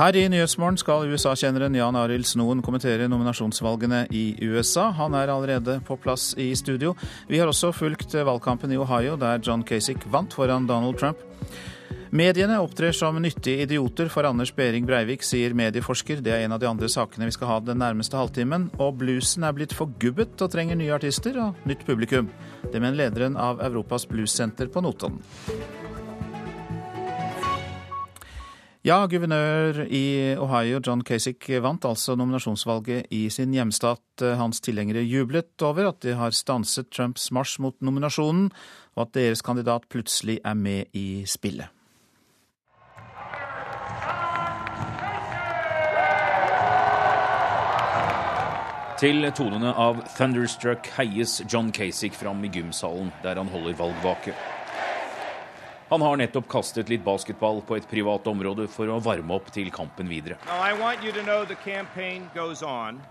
Her i Nyhetsmorgen skal USA-kjenneren Jan Arild Snoen kommentere nominasjonsvalgene i USA. Han er allerede på plass i studio. Vi har også fulgt valgkampen i Ohio, der John Kasich vant foran Donald Trump. Mediene opptrer som nyttige idioter for Anders Behring Breivik, sier medieforsker. Det er en av de andre sakene vi skal ha den nærmeste halvtimen. Og bluesen er blitt forgubbet og trenger nye artister og nytt publikum. Det mener lederen av Europas bluessenter på Notodden. Ja, guvernør i Ohio, John Kasich, vant altså nominasjonsvalget i sin hjemstat. Hans tilhengere jublet over at de har stanset Trumps marsj mot nominasjonen, og at deres kandidat plutselig er med i spillet. Til tonene av Thunderstruck heies John Kasich fram i gymsalen, der han holder valgvake. Han har nettopp kastet litt basketball på et privat område for å varme opp til kampen videre.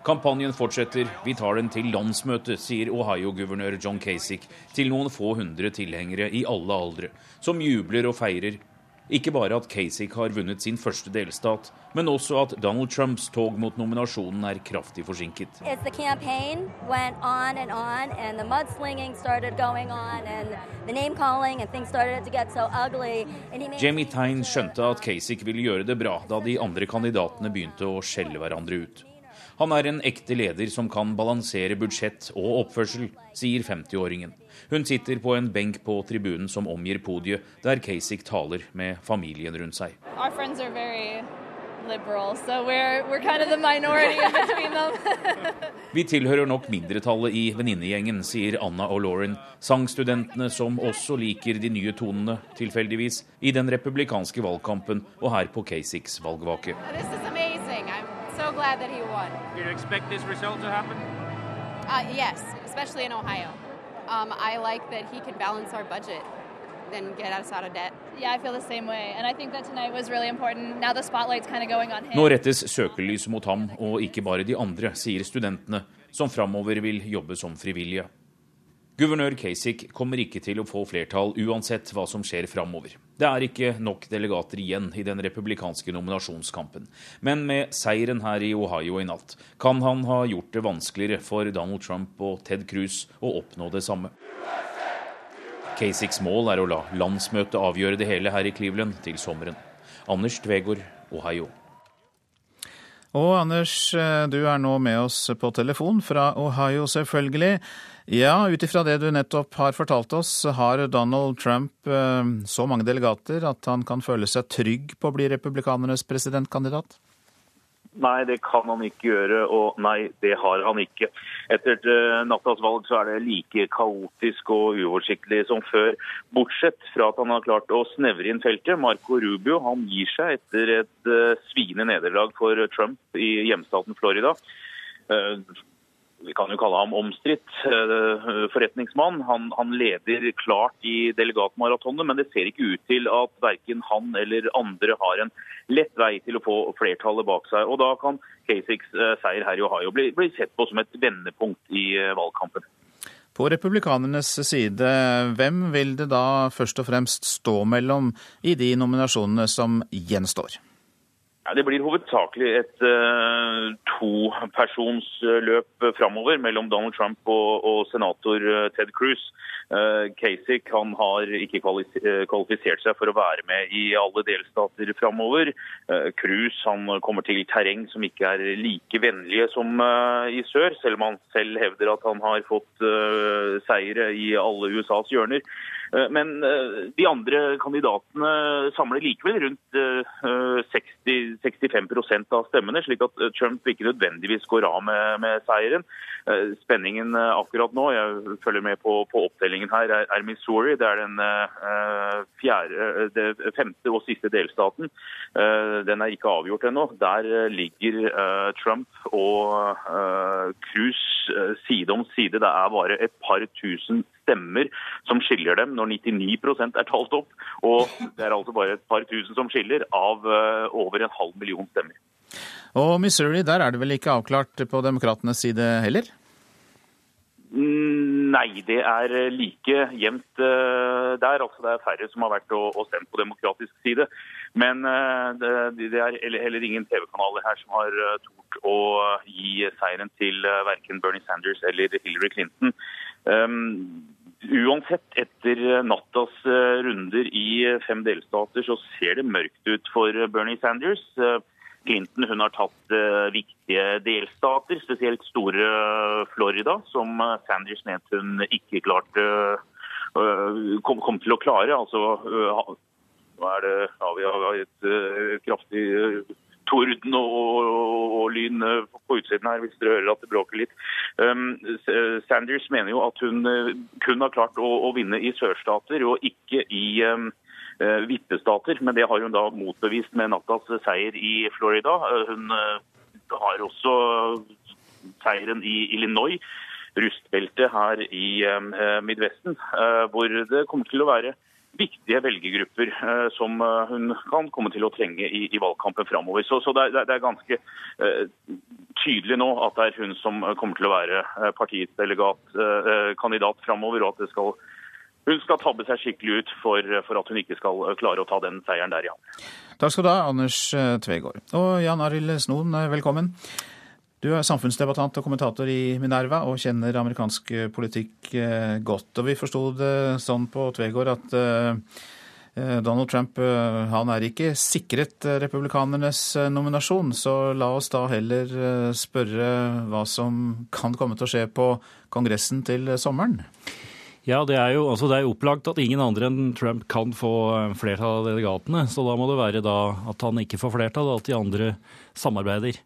Kampanjen fortsetter. Vi tar den til landsmøtet, sier Ohio-guvernør John Kasich til noen få hundre tilhengere i alle aldre, som jubler og feirer ikke bare at Kasich har vunnet sin første delstat, men også at Donald Trumps tog mot nominasjonen er kraftig forsinket. Jamie Tyne skjønte at Kasich ville gjøre det bra da de andre kandidatene begynte å skjelle hverandre ut. Han er en ekte leder som kan balansere budsjett og oppførsel, sier 50-åringen. Hun sitter på en benk på tribunen som omgir podiet, der Kasich taler med familien rundt seg. Liberal, so we're, we're kind of Vi tilhører nok mindretallet i venninnegjengen, sier Anna og Lauren, sangstudentene som også liker de nye tonene, tilfeldigvis, i den republikanske valgkampen og her på Kasichs valgvake. So uh, yes, especially in Ohio. Um, I like that he can balance our budget and get us out of debt. Yeah, I feel the same way. And I think that tonight was really important. Now the spotlight's kind of going on him. Nå rettes søkelyset mot ham, og ikke bare de andre, sier studentene, som framover vil jobbe som frivillige. Guvernør Kasich kommer ikke til å få flertall uansett hva som skjer framover. Det er ikke nok delegater igjen i den republikanske nominasjonskampen. Men med seieren her i Ohio i natt kan han ha gjort det vanskeligere for Donald Trump og Ted Cruz å oppnå det samme. Kasichs mål er å la landsmøtet avgjøre det hele her i Cleveland til sommeren. Anders Tvegård, Ohio. Og Anders, du er nå med oss på telefon fra Ohio, selvfølgelig. Ja, ut ifra det du nettopp har fortalt oss, har Donald Trump eh, så mange delegater at han kan føle seg trygg på å bli republikanernes presidentkandidat? Nei, det kan han ikke gjøre, og nei, det har han ikke. Etter uh, nattas valg så er det like kaotisk og uoversiktlig som før, bortsett fra at han har klart å snevre inn feltet. Marco Rubio han gir seg etter et uh, sviende nederlag for Trump i hjemstaten Florida. Vi kan jo kalle ham omstridt eh, forretningsmann. Han, han, leder klart i delegatmaratonet, men det ser ikke ut til at verken han eller andre har en lett vei til å få flertallet bak seg. Og Da kan Kasichs eh, seier her i Ohio bli, bli sett på som et vendepunkt i eh, valgkampen. På republikanernes side, hvem vil det da først og fremst stå mellom i de nominasjonene som gjenstår? Det blir hovedsakelig et uh, topersonsløp framover mellom Donald Trump og, og senator uh, Ted Cruz. Uh, Kasich han har ikke kvalifisert seg for å være med i alle delstater framover. Uh, Cruz han kommer til terreng som ikke er like vennlige som uh, i sør, selv om han selv hevder at han har fått seire i alle USAs hjørner. Eh, men eh, de andre kandidatene samler likevel rundt 60-65 eh, av stemmene, slik at Trump ikke nødvendigvis går av med, med seieren. Spenningen akkurat nå, jeg følger med på, på opptellingen her, er, Missouri. Det er den fjerde, det femte og siste delstaten. Den er ikke avgjort ennå. Der ligger Trump og Cruz side om side. Det er bare et par tusen som skiller dem når 99% er talt opp. Og det er altså bare et par tusen som skiller av eh, over en halv million stemmer. Og Missouri, der er det vel ikke avklart på demokratenes side heller? Mm, Nei, det er like jevnt der. Altså, det er færre som har vært og, stemt på demokratisk side. Men det, det er heller ingen TV-kanaler her som har tort å gi seieren til verken Bernie Sanders eller Hillary Clinton. Um, Uansett, etter nattas runder i fem delstater, så ser det mørkt ut for Bernie Sanders. Clinton hun har tatt viktige delstater, spesielt store Florida, som Sanders mente hun ikke klarte kom, kom, til å klare. Altså, nå er det, ja, vi har et kraftig torden og, og, og, lyn på utsiden her, hvis dere hører at det bråker litt. Um, Sanders mener jo at hun kun har klart å, å vinne i sørstater og ikke i um, Eh, vippestater. Men det har hun da motbevist med nattas seier i Florida. Eh, hun eh, har også seieren i Illinois, rustbeltet her i Midvesten, hvor det kommer til å være viktige velgergrupper som hun kan komme til å trenge i, i valgkampen framover. Så, så det, er, det, er, ganske uh, tydelig nå at det er hun som kommer til å være partiets delegat, kandidat framover, og at det skal hun skal tabbe seg skikkelig ut for, for, at hun ikke skal klare å ta den seieren der, ja. Takk skal du ha, Anders eh, Tvegård. Og Jan Arild Snoen, eh, velkommen. Du er samfunnsdebattant og kommentator i Minerva og kjenner amerikansk eh, politikk godt. Og vi forsto det sånn på Tvegård at Donald Trump han er ikke sikret republikanernes nominasjon, så la oss da heller spørre hva som kan komme til å skje på Kongressen til sommeren. Ja, det er, jo, altså det er opplagt at ingen andre enn Trump kan få eh, flertall av delegatene. Så da må det være da at han ikke får flertall, og at de andre samarbeider.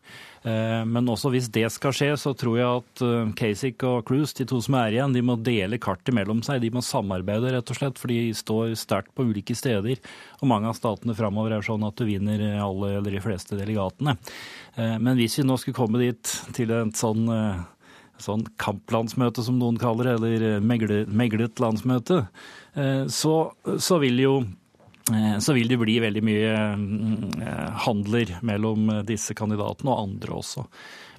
Eh, men også hvis det skal skje, så tror jeg at eh, Kasich og Cruise, de to som er igjen, de må dele kartet mellom seg. De må samarbeide, rett og slett, for de står sterkt på ulike steder. Og mange av statene framover er sånn at du vinner alle eller de fleste delegatene. Men hvis vi nå skulle komme dit til et sånn sånn kamplandsmøte, som noen kaller det, eller eh, meglet, meglet landsmøte, eh, så, så, vil jo eh, så vil det bli veldig mye handler mellom disse kandidatene og andre også.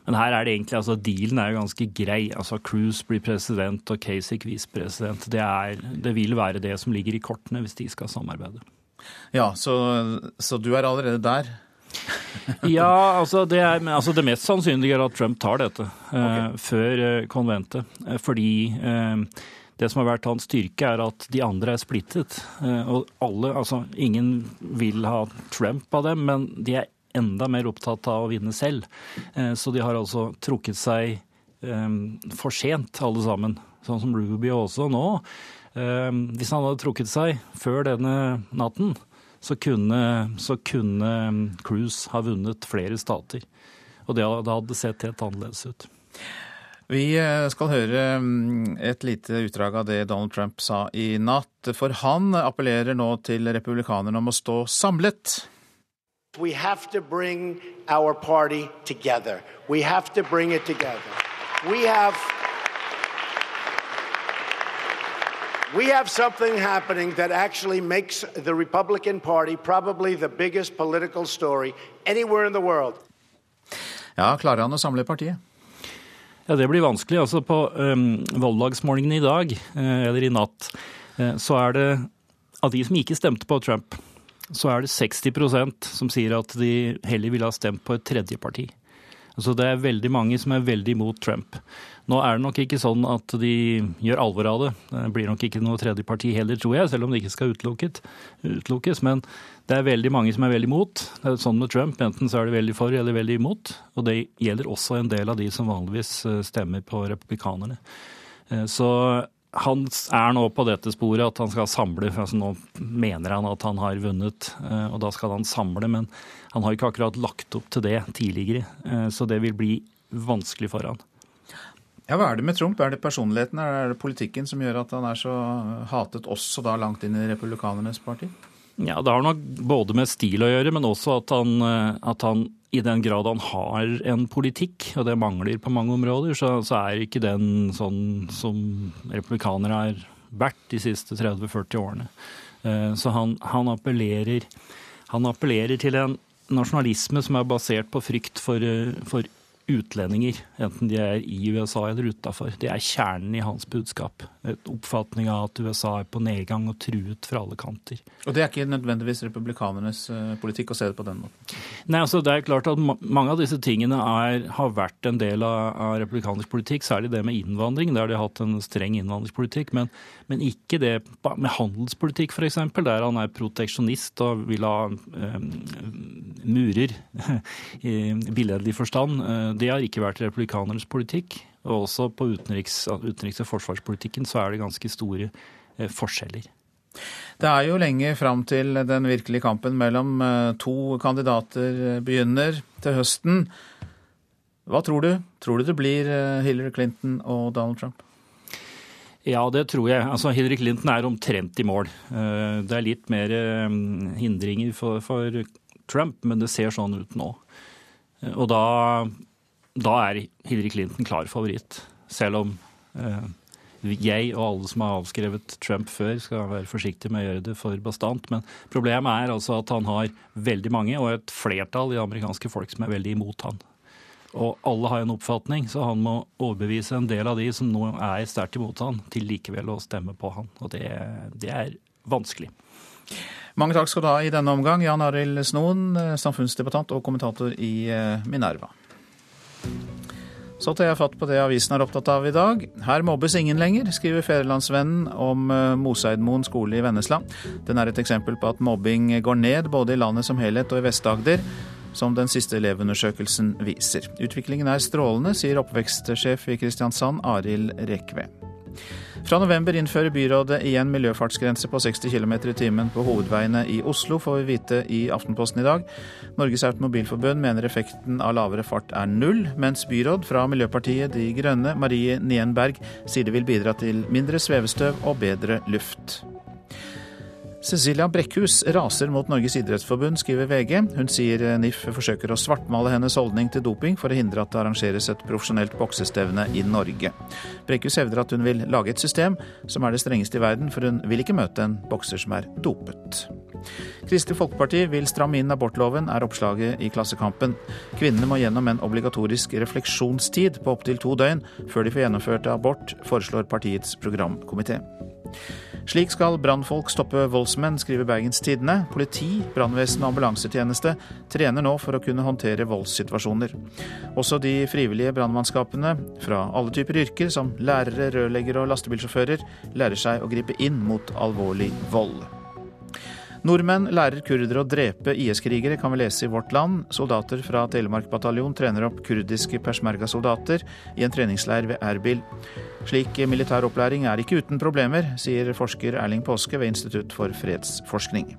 Men her er det egentlig, altså dealen er jo ganske grei. altså Cruise blir president og Kasich visepresident. Det, det vil være det som ligger i kortene hvis de skal samarbeide. Ja, så, så du er allerede der? ja, altså det, er, altså det, mest sannsynlige er at Trump tar dette okay. uh, før eh, konventet. Eh, fordi eh, det som har vært hans styrke, er at de andre er splittet. Eh, og alle, altså ingen vil ha Trump av dem, men de er enda mer opptatt av å vinne selv. Eh, så de har altså trukket seg for sent, alle sammen. Sånn som Rubio også nå. Hvis han hadde trukket seg før denne natten, så kunne, så kunne um, Cruise ha vunnet flere stater. Og det hadde sett helt annerledes ut. Vi eh, skal høre um, et lite utdrag av det Donald Trump sa i natt. For han appellerer nå til republikanerne om å stå samlet. We have to bring our party together. We have to bring it together. We have We have something happening that actually makes the Republican Party probably the biggest political story anywhere in the world. Ja, klarer han å samle partiet? Ja, Det blir vanskelig. Altså På um, valgdagsmålingene i dag, uh, eller i natt, uh, så er det av de som ikke stemte på Trump, så er det 60% som sier at de heller ville ha stemt på et tredje parti. Altså Det er veldig mange som er veldig imot Trump. Nå er det nok ikke sånn at de gjør alvor av det. Det blir nok ikke noe tredje parti heller, tror jeg, selv om det ikke skal utelukkes. Men det er veldig mange som er veldig imot. Det er sånn med Trump, enten så er de veldig for eller veldig imot. Og det gjelder også en del av de som vanligvis eh, stemmer på republikanerne. Eh, så han er nå på dette sporet at han skal samle. altså Nå mener han at han har vunnet, eh, og da skal han samle. Men han har ikke akkurat lagt opp til det tidligere, så det vil bli vanskelig for han. Ja, Hva er det med Trump? Er det personligheten, er det politikken som gjør at han er så hatet også da langt inn i republikanernes parti? Ja, Det har nok både med stil å gjøre, men også at han, eh, at han i den grad han har en politikk, og det mangler på mange områder, så, så er ikke den sånn som republikanere har vært de siste 30-40 årene. Eh, så han, han, appellerer, han appellerer til en nasjonalisme som er basert på frykt for, eh, for utlendinger, enten de er i USA eller utafor. Det er kjernen i hans budskap. Oppfatning av at USA er på nedgang og truet fra alle kanter. Og det er ikke nødvendigvis republikanernes eh, politikk å se det på den måten? Nei, altså det er klart at Mange av disse tingene er, har vært en del av, av republikansk politikk, særlig det med innvandring. Der de har hatt en streng innvandringspolitikk. Men, men ikke det med handelspolitikk, f.eks., der han er proteksjonist og vil ha eh, murer, i billedlig forstand. Eh, det har ikke vært republikanernes politikk. Og også på utenriks, utenriks- og forsvarspolitikken så er det ganske store eh, forskjeller. Det er jo lenge fram til den virkelige kampen mellom eh, to kandidater begynner til høsten. Hva tror du? Tror du det blir Hillary Clinton og Donald Trump? Ja, det tror jeg. Altså, Hillary Clinton er omtrent i mål. Det er litt mer hindringer for, for Trump, men det ser sånn ut nå. Og da da er Hillary Clinton klar favoritt. Selv om eh, jeg og alle som har avskrevet Trump før, skal være forsiktige med å gjøre det for bastant. Men problemet er altså at han har veldig mange, og et flertall i amerikanske folk som er veldig imot han. Og alle har en oppfatning, så han må overbevise en del av de som nå er sterkt imot han, til likevel å stemme på han. Og det, det er vanskelig. Mange takk skal du ha i denne omgang, Jan Arild Snoen, samfunnsdebattant og kommentator i eh, Minerva. Så tar jeg fatt på det avisen er opptatt av i dag. Her mobbes ingen lenger, skriver Federlandsvennen om eh, Moseidmoen skole i Vennesla. Den er et eksempel på at mobbing går ned både i landet som helhet og i Vest-Agder, som den siste elevundersøkelsen viser. Utviklingen er strålende, sier oppvekstsjef i Kristiansand, Arild Rekve. Fra november innfører byrådet igjen miljøfartsgrense på 60 km i timen på hovedveiene i Oslo, får vi vite i Aftenposten i dag. Norges Automobilforbund mener effekten av lavere fart er null, mens byråd fra Miljøpartiet De Grønne, Marie Nienberg, sier det vil bidra til mindre svevestøv og bedre luft. Cecilia Brekkhus raser mot Norges idrettsforbund, skriver VG. Hun sier NIF forsøker å svartmale hennes holdning til doping for å hindre at det arrangeres et profesjonelt boksestevne i Norge. Brekkhus hevder at hun vil lage et system som er det strengeste i verden, for hun vil ikke møte en bokser som er dopet. Kristelig Folkeparti vil stramme inn abortloven, er oppslaget i Klassekampen. Kvinnene må gjennom en obligatorisk refleksjonstid på opptil to døgn før de får gjennomført abort, foreslår partiets programkomité. Slik skal brannfolk stoppe voldsmenn, skriver Bergens Tidende. Politi, brannvesen og ambulansetjeneste trener nå for å kunne håndtere voldssituasjoner. Også de frivillige brannmannskapene fra alle typer yrker, som lærere, rørleggere og lastebilsjåfører, lærer seg å gripe inn mot alvorlig vold. Nordmenn lærer kurdere å drepe IS-krigere, kan vi lese i Vårt Land. Soldater fra Telemark bataljon trener opp kurdiske peshmerga-soldater i en treningsleir ved Erbil. Slik militær opplæring er ikke uten problemer, sier forsker Erling Påske ved Institutt for fredsforskning.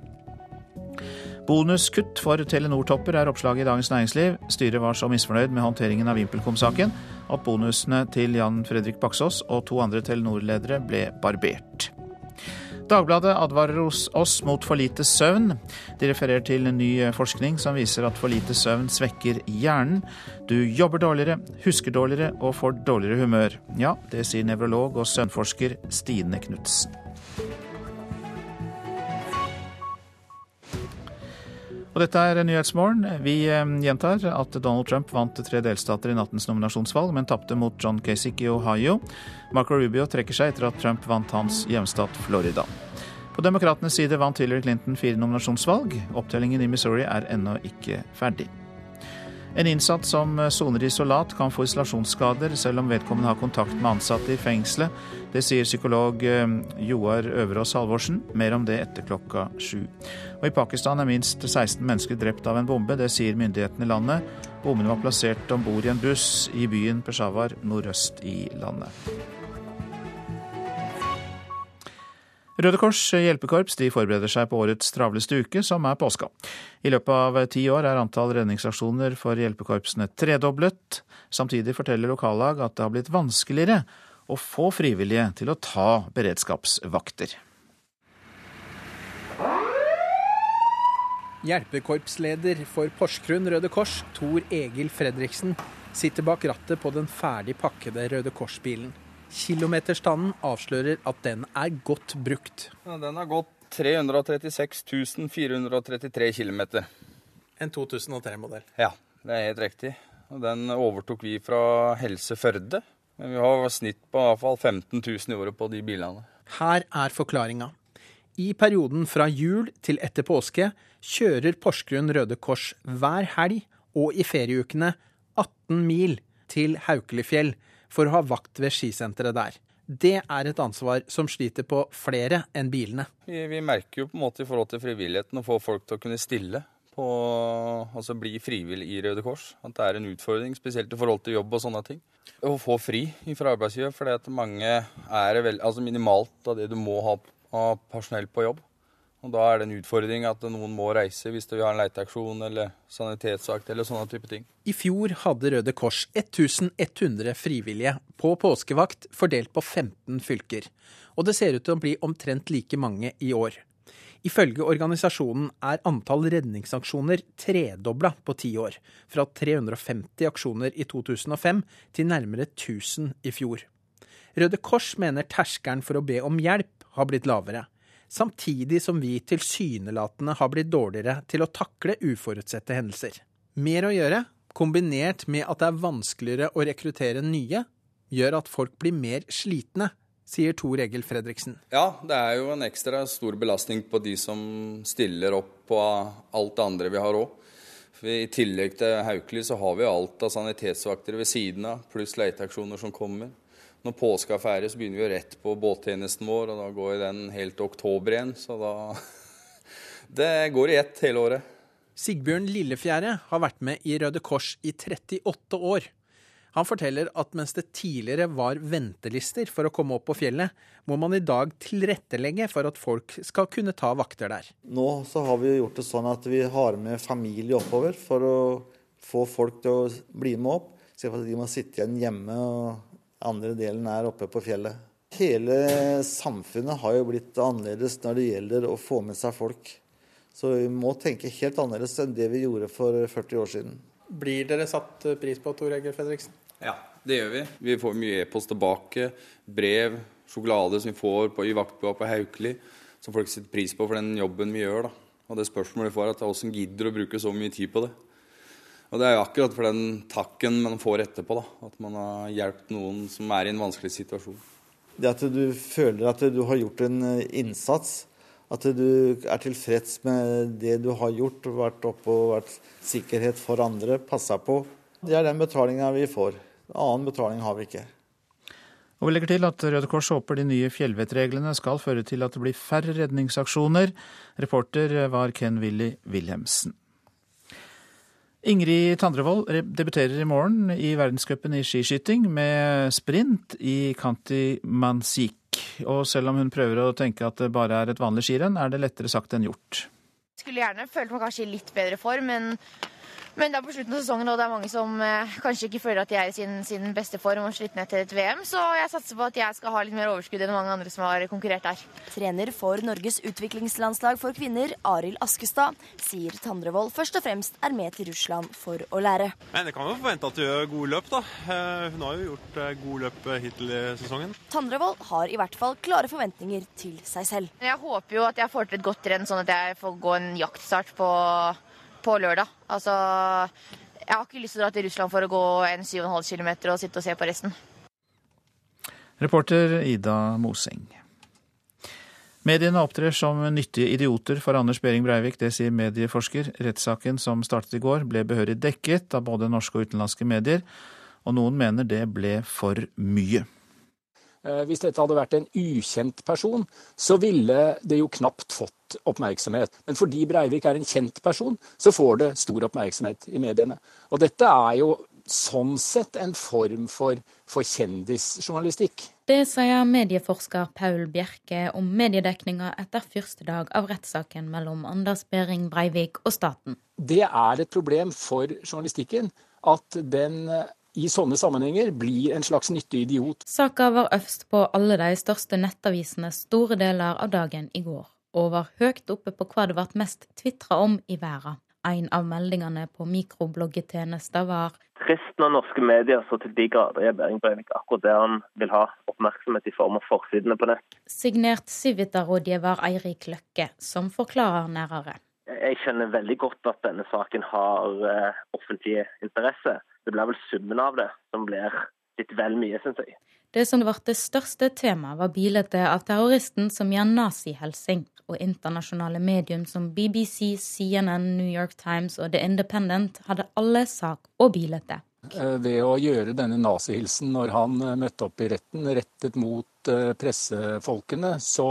Bonuskutt for Telenor-topper er oppslaget i Dagens Næringsliv. Styret var så misfornøyd med håndteringen av VimpelCom-saken at bonusene til Jan Fredrik Baksås og to andre Telenor-ledere ble barbert. Dagbladet advarer oss mot for lite søvn. De refererer til en ny forskning som viser at for lite søvn svekker hjernen. Du jobber dårligere, husker dårligere og får dårligere humør. Ja, det sier nevrolog og søvnforsker Stine Knutsen. Og dette er Nyhetsmorgen. Vi eh, gjentar at Donald Trump vant tre delstater i nattens nominasjonsvalg, men tapte mot John Kasich i Ohio. Marco Rubio trekker seg etter at Trump vant hans hjemstat Florida. På demokratenes side vant Hillary Clinton fire nominasjonsvalg. Opptellingen i Missouri er ennå ikke ferdig. En innsatt som soner isolat kan få isolasjonsskader selv om vedkommende har kontakt med ansatte i fengselet. Det sier psykolog eh, Joar Øverås Halvorsen. Mer om det etter klokka sju. Og I Pakistan er minst 16 mennesker drept av en bombe. Det sier myndighetene i landet. Bommene var plassert om bord i en buss i byen Peshawar nordøst i landet. Røde Kors hjelpekorps de forbereder seg på årets travleste uke, som er påska. I løpet av ti år er antall redningsaksjoner for hjelpekorpsene tredoblet. Samtidig forteller lokallag at det har blitt vanskeligere å få frivillige til å ta beredskapsvakter. Hjelpekorpsleder for Porsgrunn Røde Kors, Tor Egil Fredriksen, sitter bak rattet på den ferdig pakkede Røde Kors-bilen. Kilometerstanden avslører at den er godt brukt. Ja, den har gått 336 433 km. En 2003-modell. Ja, det er helt riktig. Den overtok vi fra Helse Førde. Men vi har snitt på i hvert fall 15 000 i året på de bilene. Her er forklaringa. I perioden fra jul til etter påske kjører Porsgrunn Røde Kors hver helg og i ferieukene 18 mil til Haukelifjell for å ha vakt ved skisenteret der. Det er et ansvar som sliter på flere enn bilene. Vi, vi merker jo på en måte i forhold til frivilligheten å få folk til å kunne stille på altså bli frivillig i Røde Kors. At det er en utfordring, spesielt i forhold til jobb og sånne ting. Å få fri fra arbeidsgiver, for at mange er vel, altså minimalt av det du må ha av personell på jobb. Og Da er det en utfordring at noen må reise hvis vi har en leiteaksjon eller sanitetsvakt eller sånne type ting. I fjor hadde Røde Kors 1100 frivillige på påskevakt fordelt på 15 fylker. Og det ser ut til å bli omtrent like mange i år. Ifølge organisasjonen er antall redningsaksjoner tredobla på ti år, fra 350 aksjoner i 2005 til nærmere 1000 i fjor. Røde Kors mener terskelen for å be om hjelp har blitt lavere, samtidig som vi tilsynelatende har blitt dårligere til å takle uforutsette hendelser. Mer å gjøre, kombinert med at det er vanskeligere å rekruttere nye, gjør at folk blir mer slitne sier Tor Egil Fredriksen. Ja, det er jo en ekstra stor belastning på de som stiller opp på alt det andre vi har òg. I tillegg til Haukeli så har vi alt av sanitetsvakter ved siden av, pluss leteaksjoner som kommer. Når påska er ferdig, så begynner vi jo rett på båttjenesten vår, og da går den helt til oktober igjen. Så da Det går i ett hele året. Sigbjørn Lillefjære har vært med i Røde Kors i 38 år. Han forteller at mens det tidligere var ventelister for å komme opp på fjellet, må man i dag tilrettelegge for at folk skal kunne ta vakter der. Nå så har vi gjort det sånn at vi har med familie oppover for å få folk til å bli med opp. Se for at de må sitte igjen hjemme og andre delen er oppe på fjellet. Hele samfunnet har jo blitt annerledes når det gjelder å få med seg folk. Så vi må tenke helt annerledes enn det vi gjorde for 40 år siden. Blir dere satt pris på, Tor Egil Fredriksen? Ja, det gjør vi. Vi får mye e-post tilbake, brev, sjokolade som vi får på, i vaktbua på Haukeli, som folk setter pris på for den jobben vi gjør. da. Og det spørsmålet vi får, er at hvordan gidder å bruke så mye tid på det. Og det er jo akkurat for den takken man får etterpå, da. At man har hjulpet noen som er i en vanskelig situasjon. Det at du føler at du har gjort en eh, innsats, at du er tilfreds med det du har gjort, vært oppe og vært sikkerhet for andre, passa på, det er den betalinga vi får. Annen betaling har vi ikke. Og vi legger til at Røde Kors håper de nye fjellvettreglene skal føre til at det blir færre redningsaksjoner. Reporter var Ken-Willy Wilhelmsen. Ingrid Tandrevold debuterer i morgen i verdenscupen i skiskyting med sprint i Kanti Mansik. Og selv om hun prøver å tenke at det bare er et vanlig skirenn, er det lettere sagt enn gjort. Skulle gjerne følt meg kanskje i litt bedre form, men men det er på slutten av sesongen, og det er mange som eh, kanskje ikke føler at de er i sin, sin beste form og slitne etter et VM, så jeg satser på at jeg skal ha litt mer overskudd enn mange andre som har konkurrert der. Trener for Norges utviklingslandslag for kvinner, Arild Askestad, sier Tandrevold først og fremst er med til Russland for å lære. Men Det kan jo forvente at du gjør gode løp, da. Eh, hun har jo gjort eh, gode løp eh, hittil i sesongen. Tandrevold har i hvert fall klare forventninger til seg selv. Jeg håper jo at jeg får til et godt renn, sånn at jeg får gå en jaktstart på på lørdag. Altså, jeg har ikke lyst til å dra til Russland for å gå en 7,5 km og sitte og se på resten. Reporter Ida Moseng. Mediene opptrer som nyttige idioter for Anders Behring Breivik, det sier medieforsker. Rettssaken som startet i går, ble behørig dekket av både norske og utenlandske medier, og noen mener det ble for mye. Eh, hvis dette hadde vært en ukjent person, så ville det jo knapt fått oppmerksomhet. Men fordi Breivik er en kjent person, så får det stor oppmerksomhet i mediene. Og dette er jo sånn sett en form for, for kjendisjournalistikk. Det sier medieforsker Paul Bjerke om mediedekninga etter første dag av rettssaken mellom Anders Behring Breivik og staten. Det er et problem for journalistikken at den i sånne sammenhenger blir en slags nyttig idiot. Saka var øverst på alle de største nettavisene store deler av dagen i går, og var høyt oppe på hva det ble mest tvitra om i verden. En av meldingene på mikrobloggetjenester var Trist når norske medier så til de grader gir Behring Breivik akkurat det han vil ha, oppmerksomhet i form av forsidene på nett. Signert Civita-rådgiver Eirik Løkke, som forklarer nærere. Jeg skjønner veldig godt at denne saken har eh, offentlig interesse. det blir vel summen av det som blir litt vel mye, syns jeg. Det som ble det største temaet, var bildet av terroristen som gjør nazihelsing, og internasjonale medium som BBC, CNN, New York Times og The Independent hadde alle sak og bilde. Eh, ved å gjøre denne nazihilsen når han eh, møtte opp i retten, rettet mot eh, pressefolkene, så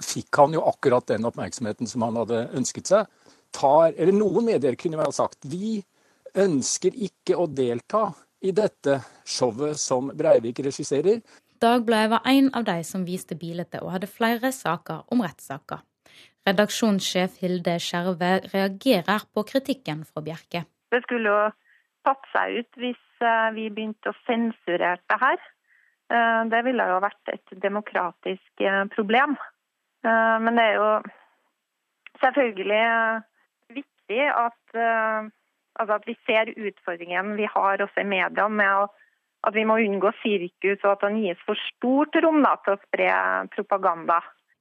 fikk han jo akkurat den oppmerksomheten som han hadde ønsket seg. Tar, eller Noen medier kunne vel sagt vi ønsker ikke å delta i dette showet som Breivik regisserer. Dagbladet var en av de som viste bildet og hadde flere saker om rettssaker. Redaksjonssjef Hilde Skjerve reagerer på kritikken fra Bjerke. Det skulle jo tatt seg ut hvis eh, vi begynte å sensurere det her. Eh, det ville jo vært et demokratisk eh, problem. Men det er jo selvfølgelig viktig at Altså at vi ser utfordringen vi har også i media med at vi må unngå sirkus, og at den gis for stort rom da, til å spre propaganda.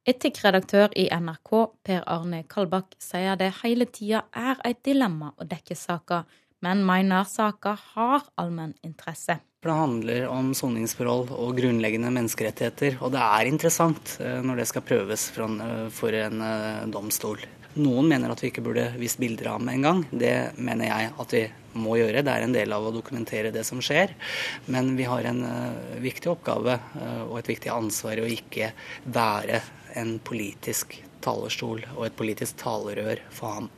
Etikkredaktør i NRK, Per Arne Kalbakk, sier det hele tida er et dilemma å dekke saker, men mener saka har allmenn interesse. Det handler om soningsforhold og grunnleggende menneskerettigheter, og det er interessant eh, når det skal prøves for en eh, domstol. Noen mener at vi ikke burde vist bilder av med en gang. Det mener jeg at vi må gjøre. Det er en del av å dokumentere det som skjer. Men vi har en uh, viktig oppgave uh, og et viktig ansvar å ikke være en politisk talerstol og et politisk talerør for ham.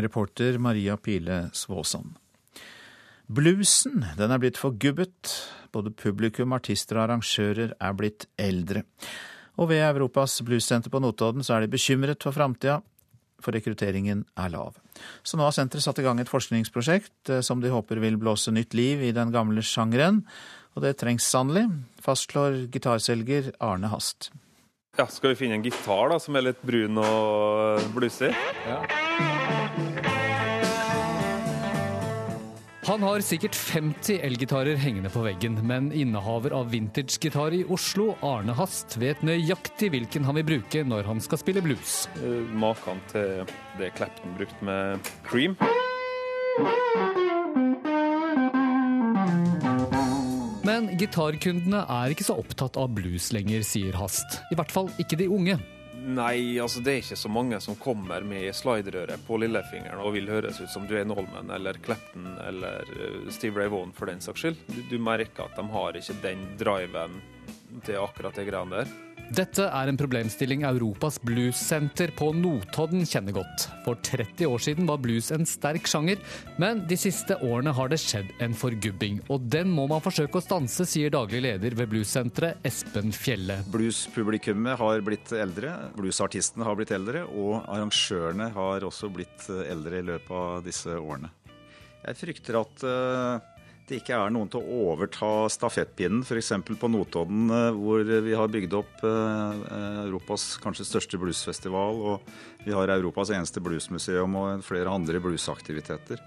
Reporter Maria Pile Svåsand. Bluesen den er blitt forgubbet. Både publikum, artister og arrangører er blitt eldre. Og ved Europas bluessenter på Notodden så er de bekymret for framtida for rekrutteringen er lav. Så nå har senteret satt i gang et forskningsprosjekt eh, som de håper vil blåse nytt liv i den gamle sjangeren. Og det trengs sannelig, fastslår gitarselger Arne Hast. Ja, Skal vi finne en gitar da, som er litt brun og blussig? Ja. Han har sikkert 50 elgitarer hengende på veggen, men innehaver av vintagegitar i Oslo, Arne Hast, vet nøyaktig hvilken han vil bruke når han skal spille blues. Uh, Maken til det Clapton brukte med Cream. Men gitarkundene er ikke så opptatt av blues lenger, sier Hast. I hvert fall ikke de unge. Nei, altså det er ikke så mange som kommer med sliderøret på lillefingeren og vil høres ut som Duane Holman eller Clapton eller eh, Steve Ray Vaughan for den saks skyld. Du, du merker at de har ikke den driven til akkurat det greiene der. Dette er en problemstilling Europas bluessenter på Notodden kjenner godt. For 30 år siden var blues en sterk sjanger, men de siste årene har det skjedd en forgubbing. Og den må man forsøke å stanse, sier daglig leder ved bluessenteret, Espen Fjelle. Bluespublikummet har blitt eldre, bluesartistene har blitt eldre, og arrangørene har også blitt eldre i løpet av disse årene. Jeg frykter at uh det ikke er noen til å overta stafettpinnen, f.eks. på Notodden, eh, hvor vi har bygd opp eh, Europas kanskje største bluesfestival, og vi har Europas eneste bluesmuseum og flere andre bluesaktiviteter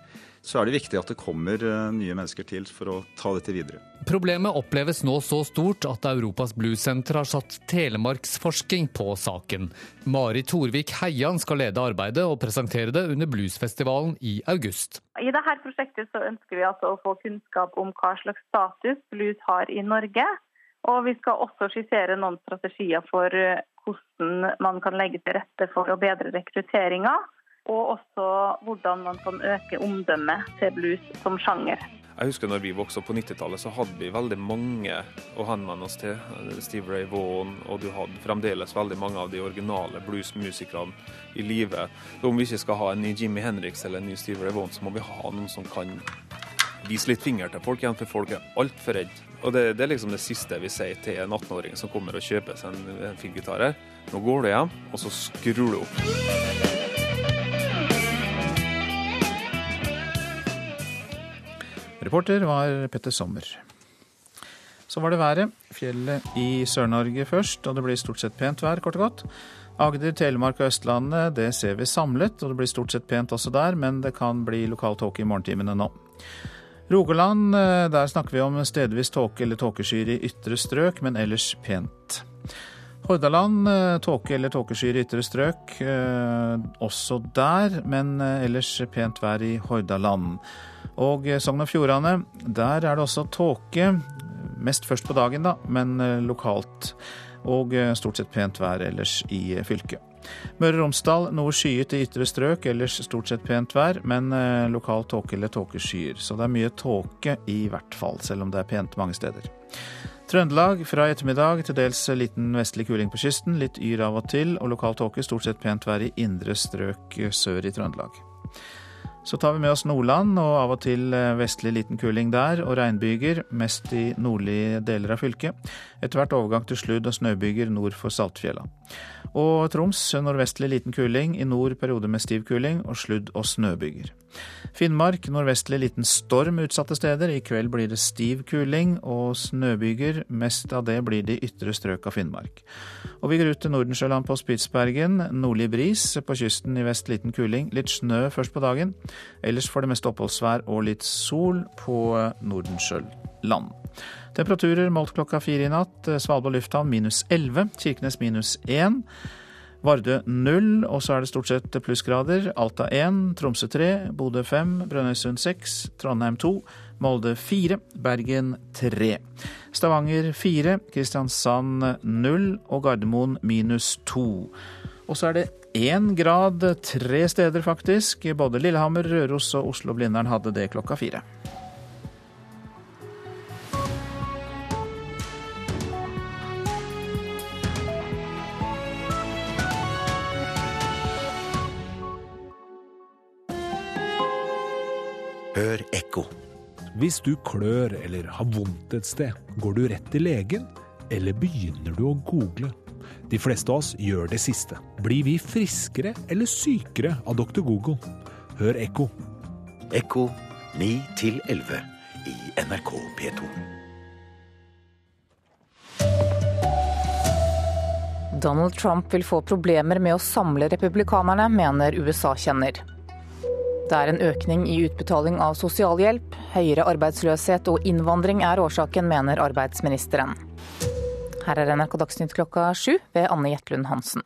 så er det viktig at det kommer eh, nye mennesker til for å ta dette videre. Problemet oppleves nå så stort at Europas Bluesenter har satt telemarksforsking på saken. Mari Torvik Heian skal lede arbeidet og presentere det under bluesfestivalen i august. I dette prosjektet ønsker vi altså å få kunnskap om hva slags status blues har i Norge. Og vi skal også skissere noen strategier for eh, hvordan man kan legge til rette for å bedre rekrutteringa og også hvordan man kan øke omdømmet til blues som sjanger. Jeg husker når vi vokste opp på 90-tallet, så hadde vi veldig mange å henvende oss til. Steve Ray Vaughan, og du hadde fremdeles veldig mange av de originale bluesmusikerne i live. Om vi ikke skal ha en ny Jimmy Henriks eller en ny Steve Ray Vaughan, så må vi ha noen som kan vise litt finger til folk igjen, for folk er altfor redd. Og det, det, er liksom det siste vi sier til en 18-åring som kommer og kjøper seg en, en fin gitar her. Nå går du hjem, og så skrur du opp. Reporter var Petter Sommer. Så var det været. Fjellet i Sør-Norge først, og det blir stort sett pent vær, kort og godt. Agder, Telemark og Østlandet, det ser vi samlet, og det blir stort sett pent også der, men det kan bli lokal tåke i morgentimene nå. Rogaland, eh, der snakker vi om stedvis tåke eller tåkeskyer i ytre strøk, men ellers pent. Hordaland, eh, tåke eller tåkeskyer i ytre strøk, eh, også der, men ellers pent vær i Hordaland. Og Sogn og Fjordane, der er det også tåke. Mest først på dagen, da, men lokalt. Og stort sett pent vær ellers i fylket. Møre og Romsdal noe skyet i ytre strøk, ellers stort sett pent vær, men lokal tåke eller tåkeskyer. Så det er mye tåke i hvert fall, selv om det er pent mange steder. Trøndelag fra ettermiddag til dels liten vestlig kuling på kysten, litt yr av og til, og lokal tåke, stort sett pent vær i indre strøk sør i Trøndelag. Så tar vi med oss Nordland, og av og til vestlig liten kuling der, og regnbyger, mest i nordlige deler av fylket. Etter hvert overgang til sludd- og snøbyger nord for Saltfjella. Og Troms nordvestlig liten kuling, i nord periode med stiv kuling og sludd- og snøbyger. Finnmark nordvestlig liten storm utsatte steder. I kveld blir det stiv kuling og snøbyger. Mest av det blir de ytre strøk av Finnmark. Og vi går ut til Nordensjøland på Spitsbergen. Nordlig bris. På kysten i vest liten kuling. Litt snø først på dagen. Ellers for det meste oppholdsvær og litt sol på Nordensjøland. Temperaturer målt klokka fire i natt. Svalbard lufthavn minus 11. Kirkenes minus 1. Vardø null, og så er det stort sett plussgrader. Alta 1, Tromsø 3, Bodø 5, Brønnøysund 6, Trondheim 2, Molde 4, Bergen 3. Stavanger 4, Kristiansand 0 og Gardermoen minus 2. Og så er det én grad tre steder, faktisk. Både Lillehammer, Røros og Oslo-Blindern hadde det klokka fire. Hør ekko. Hvis du klør eller har vondt et sted, går du rett til legen, eller begynner du å google? De fleste av oss gjør det siste. Blir vi friskere eller sykere av Dr. Google? Hør Ekko. Ekko 9 11 i NRK P2. Donald Trump vil få problemer med å samle republikanerne, mener USA-kjenner. Det er en økning i utbetaling av sosialhjelp. Høyere arbeidsløshet og innvandring er årsaken, mener arbeidsministeren. Her er NRK Dagsnytt klokka sju ved Anne Jetlund Hansen.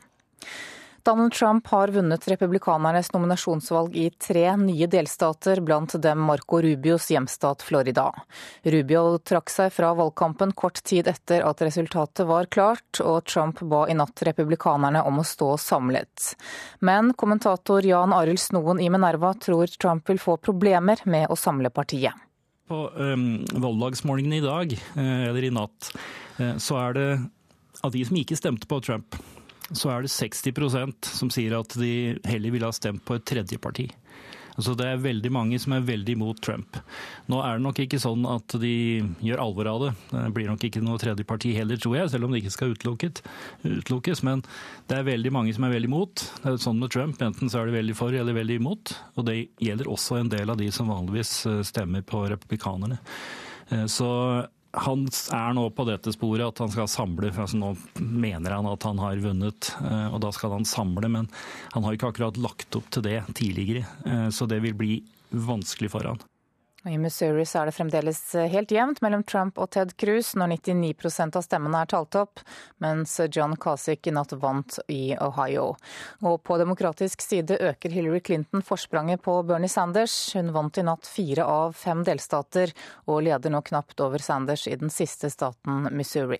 Donald Trump har vunnet republikanernes nominasjonsvalg i tre nye delstater, blant dem Marco Rubios hjemstat Florida. Rubio trakk seg fra valgkampen kort tid etter at resultatet var klart, og Trump ba i natt republikanerne om å stå samlet. Men kommentator Jan Arild Snoen i Minerva tror Trump vil få problemer med å samle partiet. På um, valgdagsmålingene i dag, eller i natt, så er det av de som ikke stemte på Trump, så er det 60% som sier at de heller ville ha stemt på et tredje parti. Altså det er veldig mange som er veldig imot Trump. Nå er det nok ikke sånn at de gjør alvor av det. Det blir nok ikke noe tredje parti heller, tror jeg, selv om det ikke skal utelukkes. Men det er veldig mange som er veldig imot. Det er sånn med Trump, enten så er de veldig for eller veldig imot. Og det gjelder også en del av de som vanligvis stemmer på republikanerne. Så han er nå på dette sporet at han skal samle. Altså nå mener han at han har vunnet, og da skal han samle. Men han har ikke akkurat lagt opp til det tidligere, så det vil bli vanskelig for han. I Missouri er det fremdeles helt jevnt mellom Trump og Ted Cruz når 99% av stemmene er talt opp, mens John Kasich i natt vant i Ohio. Og på demokratisk side øker Hillary Clinton forspranget på Bernie Sanders. Hun vant i natt fire av fem delstater, og leder nå knapt over Sanders i den siste staten Missouri.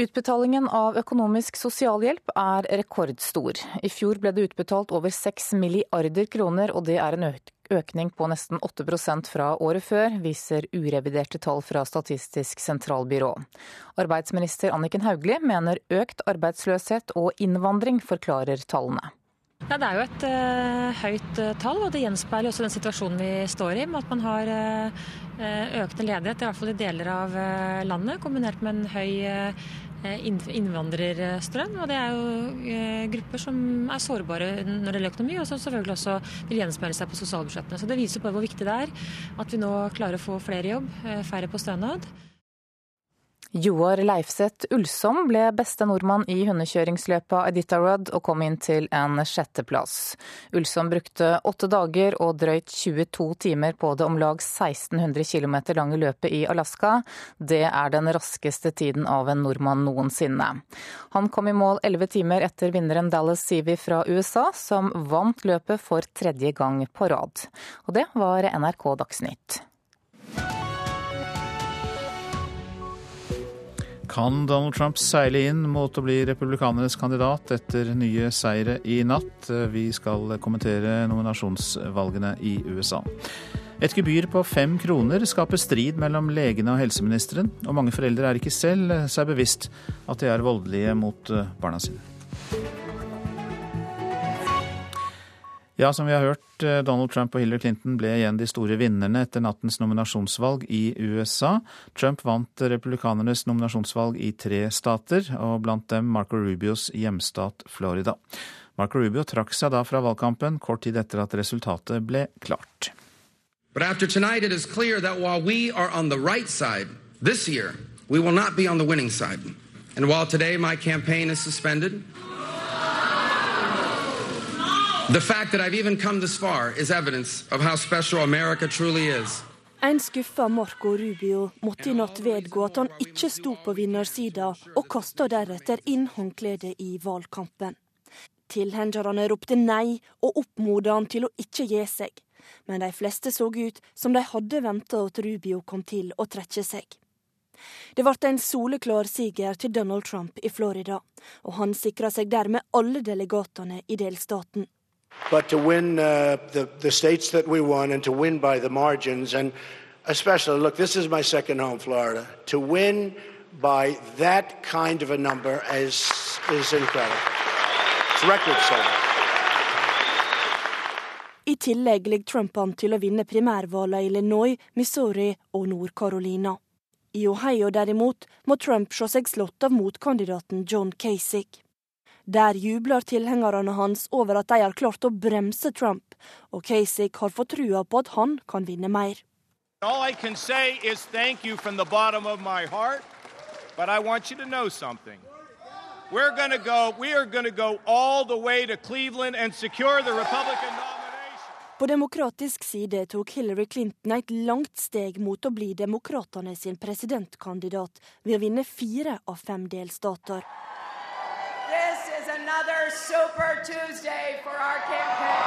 Utbetalingen av økonomisk sosialhjelp er rekordstor. I fjor ble det utbetalt over 6 milliarder kroner, og det er en økning på nesten 8% fra året før, viser ureviderte tall fra Statistisk sentralbyrå. Arbeidsminister Anniken Hauglie mener økt arbeidsløshet og innvandring forklarer tallene. Ja, Det er jo et uh, høyt uh, tall, og det gjenspeiler også den situasjonen vi står i. med At man har uh, økende ledighet, i hvert fall i deler av landet, kombinert med en høy innvandrerstrøm. og Det er jo grupper som er sårbare når det gjelder økonomi, og som selvfølgelig også vil gjenspeile seg på sosialbudsjettene. Så Det viser på hvor viktig det er at vi nå klarer å få flere i jobb, færre på stønad. Joar Leifseth Ulsom ble beste nordmann i hundekjøringsløpet Iditarod og kom inn til en sjetteplass. Ulsom brukte åtte dager og drøyt 22 timer på det om lag 1600 km lange løpet i Alaska. Det er den raskeste tiden av en nordmann noensinne. Han kom i mål elleve timer etter vinneren Dallas Seavey fra USA, som vant løpet for tredje gang på rad. Og det var NRK Dagsnytt. Kan Donald Trump seile inn mot å bli republikanernes kandidat etter nye seire i natt? Vi skal kommentere nominasjonsvalgene i USA. Et gebyr på fem kroner skaper strid mellom legene og helseministeren, og mange foreldre er ikke selv seg bevisst at de er voldelige mot barna sine. Ja, som vi har hørt, eh, Donald Trump og Hillary Clinton ble igjen de store vinnerne etter nattens nominasjonsvalg i USA. Trump vant republikanernes nominasjonsvalg i tre stater, og blant dem Marco Rubios hjemstat Florida. Marco Rubio trakk seg da fra valgkampen kort tid etter at resultatet ble klart. But after tonight it is clear that while we are on the right side this year, we will not be on the winning side. And while today my campaign is suspended, The fact that I've even come this far is evidence of how special America truly is. En skuffa Marco Rubio måtte i natt vedgå at han ikke sto på vinnersida, og kasta deretter inn håndkledet i valgkampen. Tilhengerne ropte nei og oppmoda han til å ikke gi seg, men de fleste så ut som de hadde venta at Rubio kom til å trekke seg. Det ble en soleklar siger til Donald Trump i Florida, og han sikra seg dermed alle delegatene i delstaten. But to win uh, the, the states that we won and to win by the margins, and especially, look, this is my second home, Florida, to win by that kind of a number is, is incredible. It's record setting. I tillegg ligger Trump an til å vinne primærvalgene i Illinois, Missouri og Nord-Carolina. I Ohio derimot må Trump se seg slått av motkandidaten John Kasich. Der jubler tilhengerne hans over at de har klart å bremse Trump, og Kasich har fått trua på at han kan vinne mer. All I can say is thank you from the bottom of my heart, but I want you to know something. We're going to go, we are going to go all the way to Cleveland and secure the Republican nomination. På demokratisk side tok Hillary Clinton et langt steg mot å bli demokratene sin presidentkandidat ved å vinne fire av fem delstater another Super Tuesday for our campaign.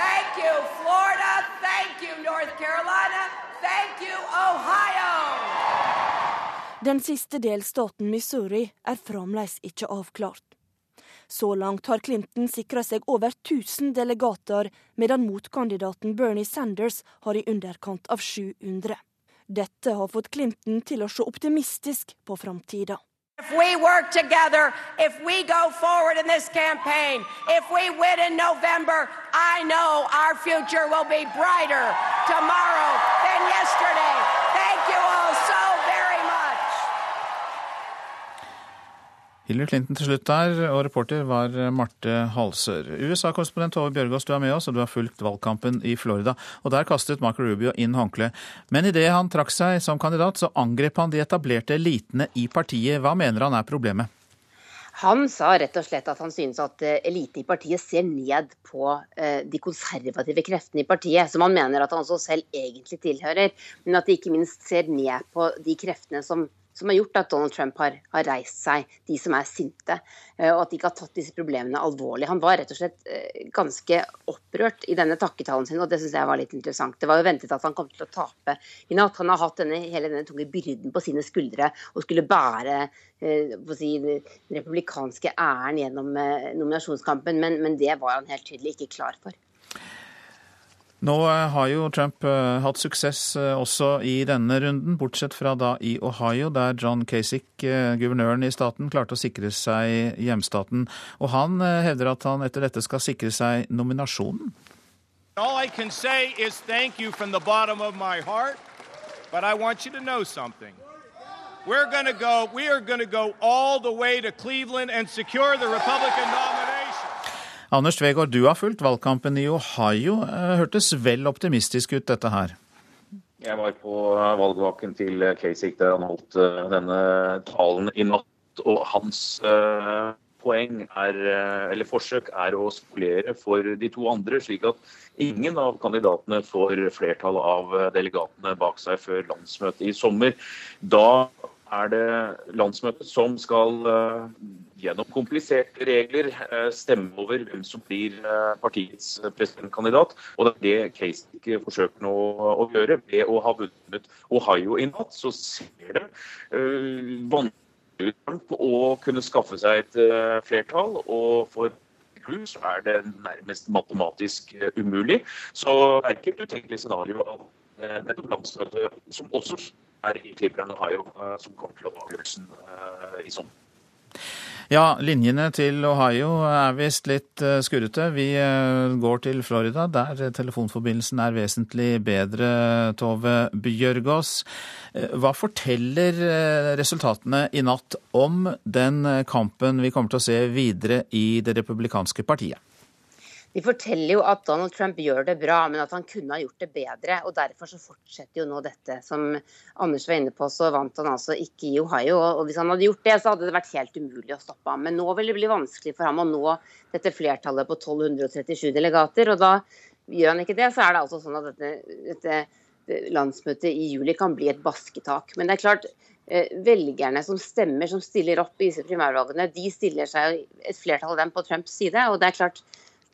Thank you, Florida. Thank you, North Carolina. Thank you, Ohio. Den siste delstaten Missouri er fremdeles ikke avklart. Så langt har Clinton sikra seg over 1000 delegater, medan motkandidaten Bernie Sanders har i underkant av 700. Dette har fått Clinton til å se optimistisk på framtida. If we work together, if we go forward in this campaign, if we win in November, I know our future will be brighter tomorrow than yesterday. Hillary Clinton til slutt der, og reporter var Marte Halsør. USA-korrespondent Tove Bjørgaas, du er med oss, og du har fulgt valgkampen i Florida. Og Der kastet Marco Rubio inn håndkle. Men idet han trakk seg som kandidat, så angrep han de etablerte elitene i partiet. Hva mener han er problemet? Han sa rett og slett at han synes at eliten elite i partiet ser ned på eh, de konservative kreftene i partiet, som han mener at han også selv egentlig tilhører. Men at de ikke minst ser ned på de kreftene som som har gjort at Donald Trump har, har, reist seg, de som er sinte, eh, og at de ikke har tatt disse problemene alvorlig. Han var rett og slett eh, ganske opprørt i denne takketalen sin, og det syns jeg var litt interessant. Det var jo ventet at han kom til å tape i natt. Han har hatt denne, hele denne tunge byrden på sine skuldre og skulle bære eh, si, den republikanske æren gjennom nominasjonskampen, men, men det var han helt tydelig ikke klar for. Nå eh, har jo Trump eh, hatt suksess eh, også i denne runden, bortsett fra da i Ohio, der John Kasich, guvernøren i staten, klarte å sikre seg hjemstaten. Og han hevder at han etter dette skal sikre seg nominasjonen. All I can say is thank you from the bottom of my heart, but I want you to know something. We're going to go, we are going to go all the way to Cleveland and secure the Republican nomination. Anders Tvegård, du har fulgt valgkampen i Ohio. Eh, hørtes vel optimistisk ut, dette her? Jeg var på valgvaken til Kasich der han holdt denne talen i natt. Og hans poeng er, eller forsøk er å spolere for de to andre, slik at ingen av kandidatene får flertall av delegatene bak seg før landsmøtet i sommer. Da er det landsmøtet som skal gjennom kompliserte regler eh, stemme over hvem som blir eh, partiets presidentkandidat. Og det er det Kasich forsøker nå å gjøre. Ved å ha vunnet Ohio i natt, så ser det vanskelig ut å kunne skaffe seg et flertall. og for så er det nærmest matematisk umulig. Så det er ikke et utenkelig scenario at nettopp landsmøtet, som også er i Cleveland, Ohio, som kommer til å ta avgjørelsen i sommer. Ja, linjene til Ohio er visst litt eh, skurrete. Vi eh, går til Florida, der telefonforbindelsen er vesentlig bedre, Tove Bjørgaas. Eh, hva forteller resultatene i natt om den kampen vi kommer til å se videre i det republikanske partiet? De forteller jo at Donald Trump gjør det bra, men at han kunne ha gjort det bedre. og Derfor så fortsetter jo nå dette. Som Anders var inne på, så vant han altså ikke i Ohio. og Hvis han hadde gjort det, så hadde det vært helt umulig å stoppe ham. Men nå vil det bli vanskelig for ham å nå dette flertallet på 1237 delegater. og da gjør han ikke det, så er det altså sånn at dette, dette landsmøtet i juli kan bli et basketak. Men det er klart, eh, velgerne som stemmer, som stiller opp i disse primærvalgene, de stiller seg et flertall av dem på Trumps side. og det er klart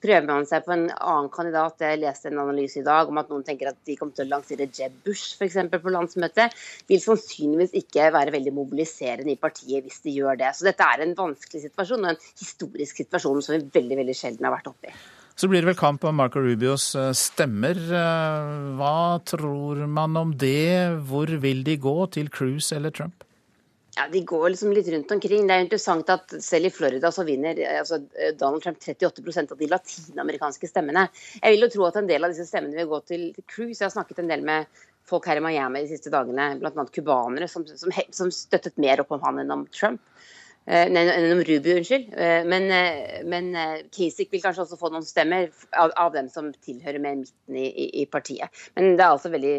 prøver man seg på en annen kandidat. Jeg leste en analyse i dag om at noen tenker at de kommer til å lansere Jeb Bush f.eks. på landsmøtet. Vil sannsynligvis ikke være veldig mobiliserende i partiet hvis de gjør det. Så dette er en vanskelig situasjon og en historisk situasjon som vi veldig, veldig sjelden har vært oppe i. Så blir det vel kamp om Marco Rubios eh, stemmer. Eh, hva tror man om det? Hvor vil de gå? Til Cruise eller Trump? Ja, De går liksom litt rundt omkring. Det er interessant at selv i Florida så vinner altså Donald Trump 38% av de latinamerikanske stemmene. Jeg vil jo tro at en del av disse stemmene vil gå til Cruise. Jeg har snakket en del med folk her i Miami de siste dagene, bl.a. cubanere, som, som, som, støttet mer opp om han enn om Trump. Eh, enn om Rubio, unnskyld. Eh, men, eh, men Kasich vil kanskje også få noen stemmer av, av dem som tilhører mer midten i, i, i partiet. Men det er altså veldig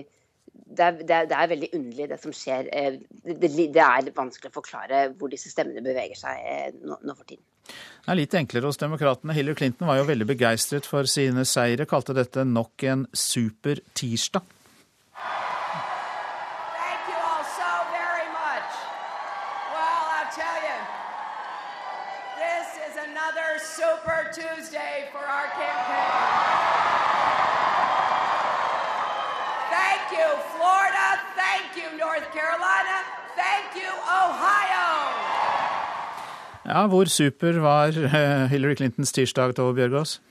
det er, det, er, det er, veldig underlig, det som skjer. Eh, det, det, er vanskelig å forklare hvor disse stemmene beveger seg eh, nå, nå for tiden. Det er litt enklere hos demokratene. Hillary Clinton var jo veldig begeistret for sine seire, kalte dette nok en super tirsdag. Ja, Hvor super var eh, Hillary Clintons tirsdag, Tove Bjørgaas?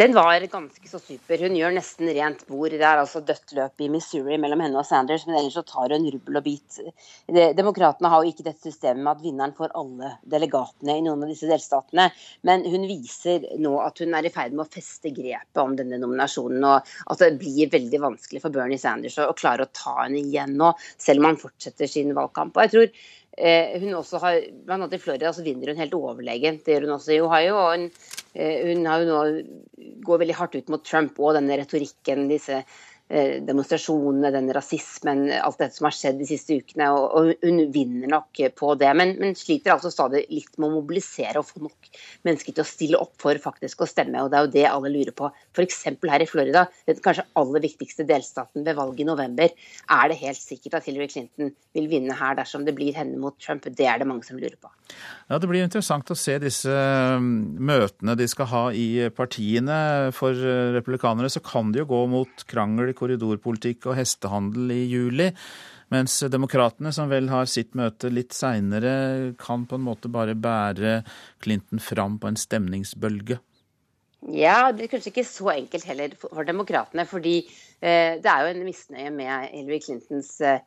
Den var ganske så super. Hun gjør nesten rent bord. Det er altså dødt løp i Missouri mellom henne og Sanders, men ellers så tar hun rubbel og bit. Demokratene har jo ikke dette systemet med at vinneren får alle delegatene i noen av disse delstatene, men hun viser nå at hun er i ferd med å feste grepet om denne nominasjonen, og at det blir veldig vanskelig for Bernie Sanders å klare å ta henne igjen nå, selv om han fortsetter sin valgkamp. Og jeg tror Eh, hun også har, blant annet I Florida så vinner hun helt overlegent. Det gjør hun også i Ohio. og Hun, eh, hun har jo nå går veldig hardt ut mot Trump og denne retorikken, disse demonstrasjonene, den rasismen, alt dette som har skjedd de siste ukene. Og, hun vinner nok på det, men, men, sliter altså stadig litt med å mobilisere og få nok mennesker til å stille opp for faktisk å stemme. og Det er jo det alle lurer på. F.eks. her i Florida, den kanskje aller viktigste delstaten ved valget i november. Er det helt sikkert at Hillary Clinton vil vinne her dersom det blir henne mot Trump? Det er det mange som lurer på. Ja, Det blir interessant å se disse mm, møtene de skal ha i partiene. For eh, republikanere så kan det jo gå mot krangel korridorpolitikk og hestehandel i juli. Mens demokratene, som vel har sitt møte litt seinere, kan på en måte bare bære Clinton fram på en stemningsbølge. Ja, det er kanskje ikke så enkelt heller for demokratene. Fordi eh, det er jo en misnøye med Hillary Clintons eh,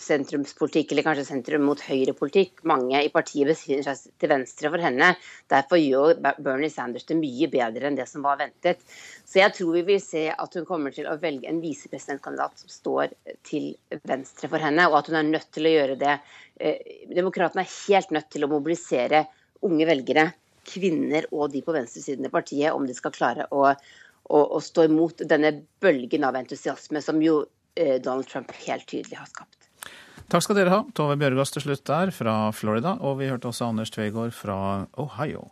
sentrumspolitikk, eller kanskje sentrum mot høyrepolitikk. Mange i partiet befinner seg til venstre for henne. Derfor gjør Bernie Sanders det mye bedre enn det som var ventet. Så jeg tror vi vil se at hun kommer til å velge en visepresidentkandidat som står til venstre for henne, og at hun er nødt til å gjøre det. Eh, demokratene er helt nødt til å mobilisere unge velgere, kvinner og de på venstresiden i partiet, om de skal klare å, å, å stå imot denne bølgen av entusiasme som jo Donald Trump helt tydelig har skapt. Takk skal dere ha. Tove Bjørgaas til slutt der fra Florida, og vi hørte også Anders Tvegård fra Ohio.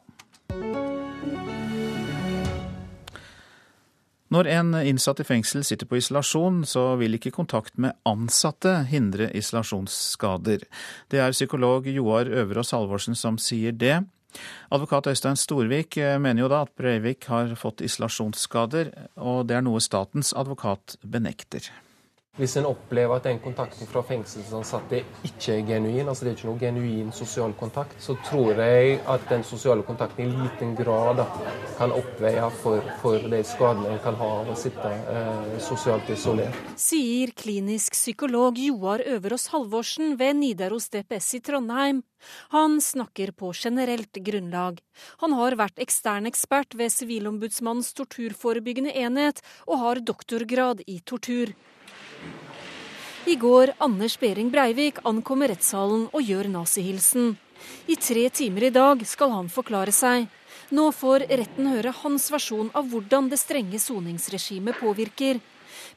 Når en innsatt i fengsel sitter på isolasjon, så vil ikke kontakt med ansatte hindre isolasjonsskader. Det er psykolog Joar Øverås Halvorsen som sier det. Advokat Øystein Storvik mener jo da at Breivik har fått isolasjonsskader, og det er noe statens advokat benekter. Hvis en opplever at den kontakten fra fengselsansatte ikke er genuin, altså det er ikke noe genuin sosial kontakt, så tror jeg at den sosiale kontakten i liten grad kan oppveie for, for, de skadene en kan ha av å sitte eh, sosialt isolert. Sier klinisk psykolog Joar Øverås Halvorsen ved Nidaros DPS i Trondheim. Han snakker på generelt grunnlag. Han har vært ekstern ekspert ved Sivilombudsmannens torturforebyggende enhet, og har doktorgrad i tortur. I går Anders Behring Breivik ankommer rettssalen og gjør nazihilsen. I tre timer i dag skal han forklare seg. Nå får retten høre hans versjon av hvordan det strenge soningsregimet påvirker.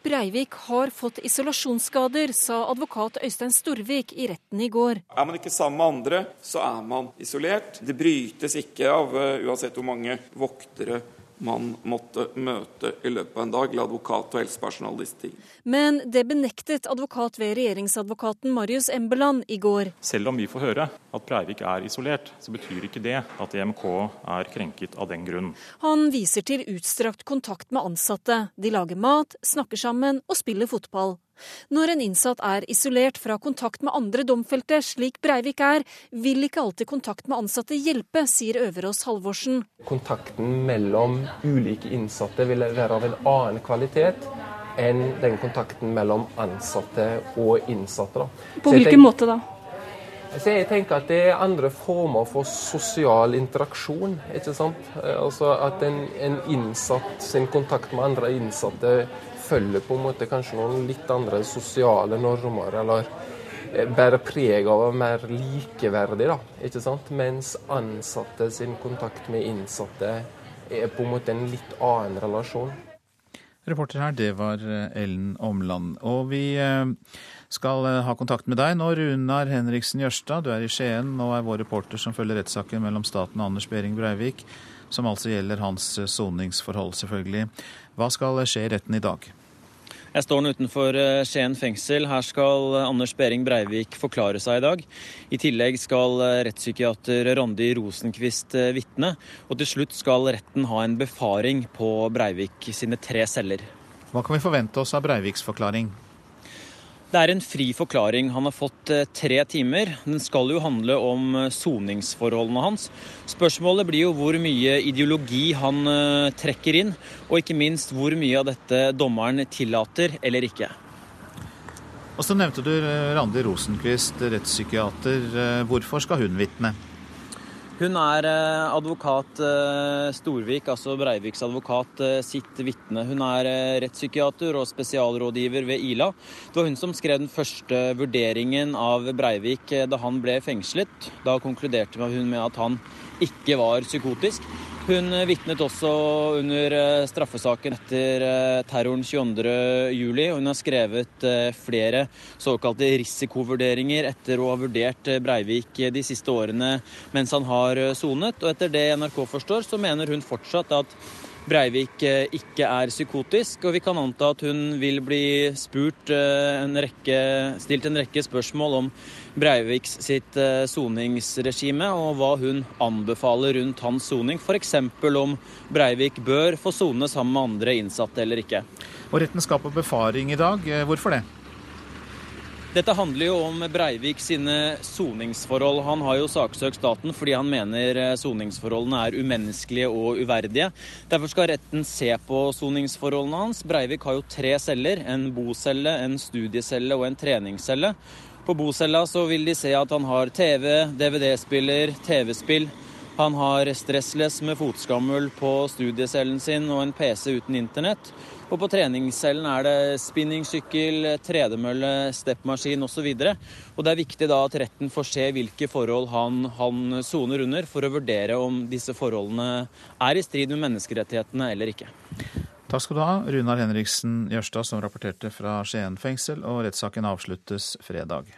Breivik har fått isolasjonsskader, sa advokat Øystein Storvik i retten i går. Er man ikke sammen med andre, så er man isolert. Det brytes ikke av uh, uansett hvor mange voktere man måtte møte i løpet av en dag, eller advokat og helsepersonell disse tingene. Men det benektet advokat ved regjeringsadvokaten Marius Embeland i går. Selv om vi får høre at Breivik er isolert, så betyr ikke det at EMK er krenket av den grunn. Han viser til utstrakt kontakt med ansatte. De lager mat, snakker sammen og spiller fotball. Når en innsatt er isolert fra kontakt med andre domfelte, slik Breivik er, vil ikke alltid kontakt med ansatte hjelpe, sier Øverås Halvorsen. Kontakten mellom ulike innsatte vil være av en annen kvalitet enn den kontakten mellom ansatte og innsatte. Da. På hvilken måte da? Så jeg tenker at Det er andre former for sosial interaksjon. ikke sant? Altså At en, en innsatt sin kontakt med andre innsatte følger på en måte kanskje noen litt andre sosiale normer, eller eh, bærer preg av å være mer likeverdig, da, ikke sant? Mens ansatte sin kontakt med innsatte er på en måte en litt annen relasjon. Reporter her, det var eh, Ellen Omland. Og vi eh, skal ha kontakt med deg nå, Runar Henriksen Jørstad. Du er i Skien og er vår reporter som følger rettssaken mellom staten og Anders Behring Breivik, som altså gjelder hans soningsforhold, selvfølgelig. Hva skal skje i retten i dag? Jeg står nå utenfor eh, Skien fengsel. Her skal eh, Anders Behring Breivik forklare seg i dag. I tillegg skal eh, rettspsykiater Randi Rosenquist vitne. Og til slutt skal retten ha en befaring på Breivik sine tre celler. Hva kan vi forvente oss av Breiviks forklaring? Det er en fri forklaring. Han har fått eh, tre timer. Den skal jo handle om eh, soningsforholdene hans. Spørsmålet blir jo hvor mye ideologi han eh, trekker inn, og ikke minst hvor mye av dette dommeren tillater eller ikke. Og så nevnte du Randi Rosenquist, rettspsykiater. Hvorfor skal hun vitne? Hun er eh, advokat eh, Storvik, altså Breiviks advokat, eh, sitt vitne. Hun er rettspsykiater og spesialrådgiver ved Ila. Det var hun som skrev den første vurderingen av Breivik da han ble fengslet. Da konkluderte hun med at han ikke var psykotisk. Hun vitnet også under eh, straffesaken etter eh, terroren 22.07. Hun har skrevet eh, flere såkalte risikovurderinger etter å ha vurdert Breivik de siste årene mens han har sonet. Og etter det NRK forstår, så mener hun fortsatt at Breivik ikke er psykotisk, og vi kan anta at hun vil bli spurt en rekke, stilt en rekke spørsmål om Breiviks sitt eh, soningsregime, og hva hun anbefaler rundt hans soning. F.eks. om Breivik bør få sone sammen med andre innsatte eller ikke. Og Retten skal på befaring i dag. Eh, hvorfor det? Dette handler jo om Breivik sine soningsforhold. Han har jo saksøkt staten fordi han mener eh, soningsforholdene er umenneskelige og uverdige. Derfor skal retten se på soningsforholdene hans. Breivik har jo tre celler. En bocelle, en studiecelle og en treningscelle. På bocella så vil de se at han har TV, DVD-spiller, TV-spill. Han har stressless med fotskammel på studiecellen sin og en PC uten internett. Og på treningscellen er det spinningsykkel, tredemølle, steppmaskin osv. Og, og det er viktig da at retten får se hvilke forhold han, han soner under, for å vurdere om disse forholdene er i strid med menneskerettighetene eller ikke. Takk skal du ha, Runar Henriksen Jørstad, som rapporterte fra Skien fengsel, og rettssaken avsluttes fredag.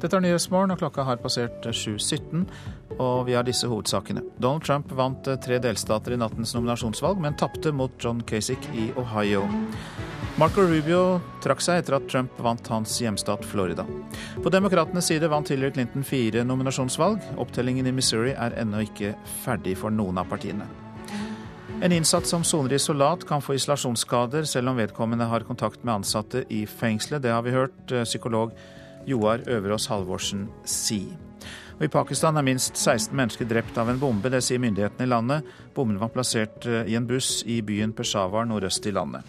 Dette er Nyhetsmorgen, og klokka har passert 7.17, og vi har disse hovedsakene. Donald Trump vant tre delstater i nattens nominasjonsvalg, men tapte mot John Kasich i Ohio. Marco Rubio trakk seg etter at Trump vant hans hjemstat Florida. På demokratenes side vant Hillary Clinton fire nominasjonsvalg. Opptellingen i Missouri er ennå ikke ferdig for noen av partiene. En innsatt som soner isolat kan få isolasjonsskader selv om vedkommende har kontakt med ansatte i fengselet. Det har vi hørt eh, psykolog Joar Øverås Halvorsen si. Og I Pakistan er minst 16 mennesker drept av en bombe. Det sier myndighetene i landet. Bomben var plassert eh, i en buss i byen Peshawar nordøst i landet.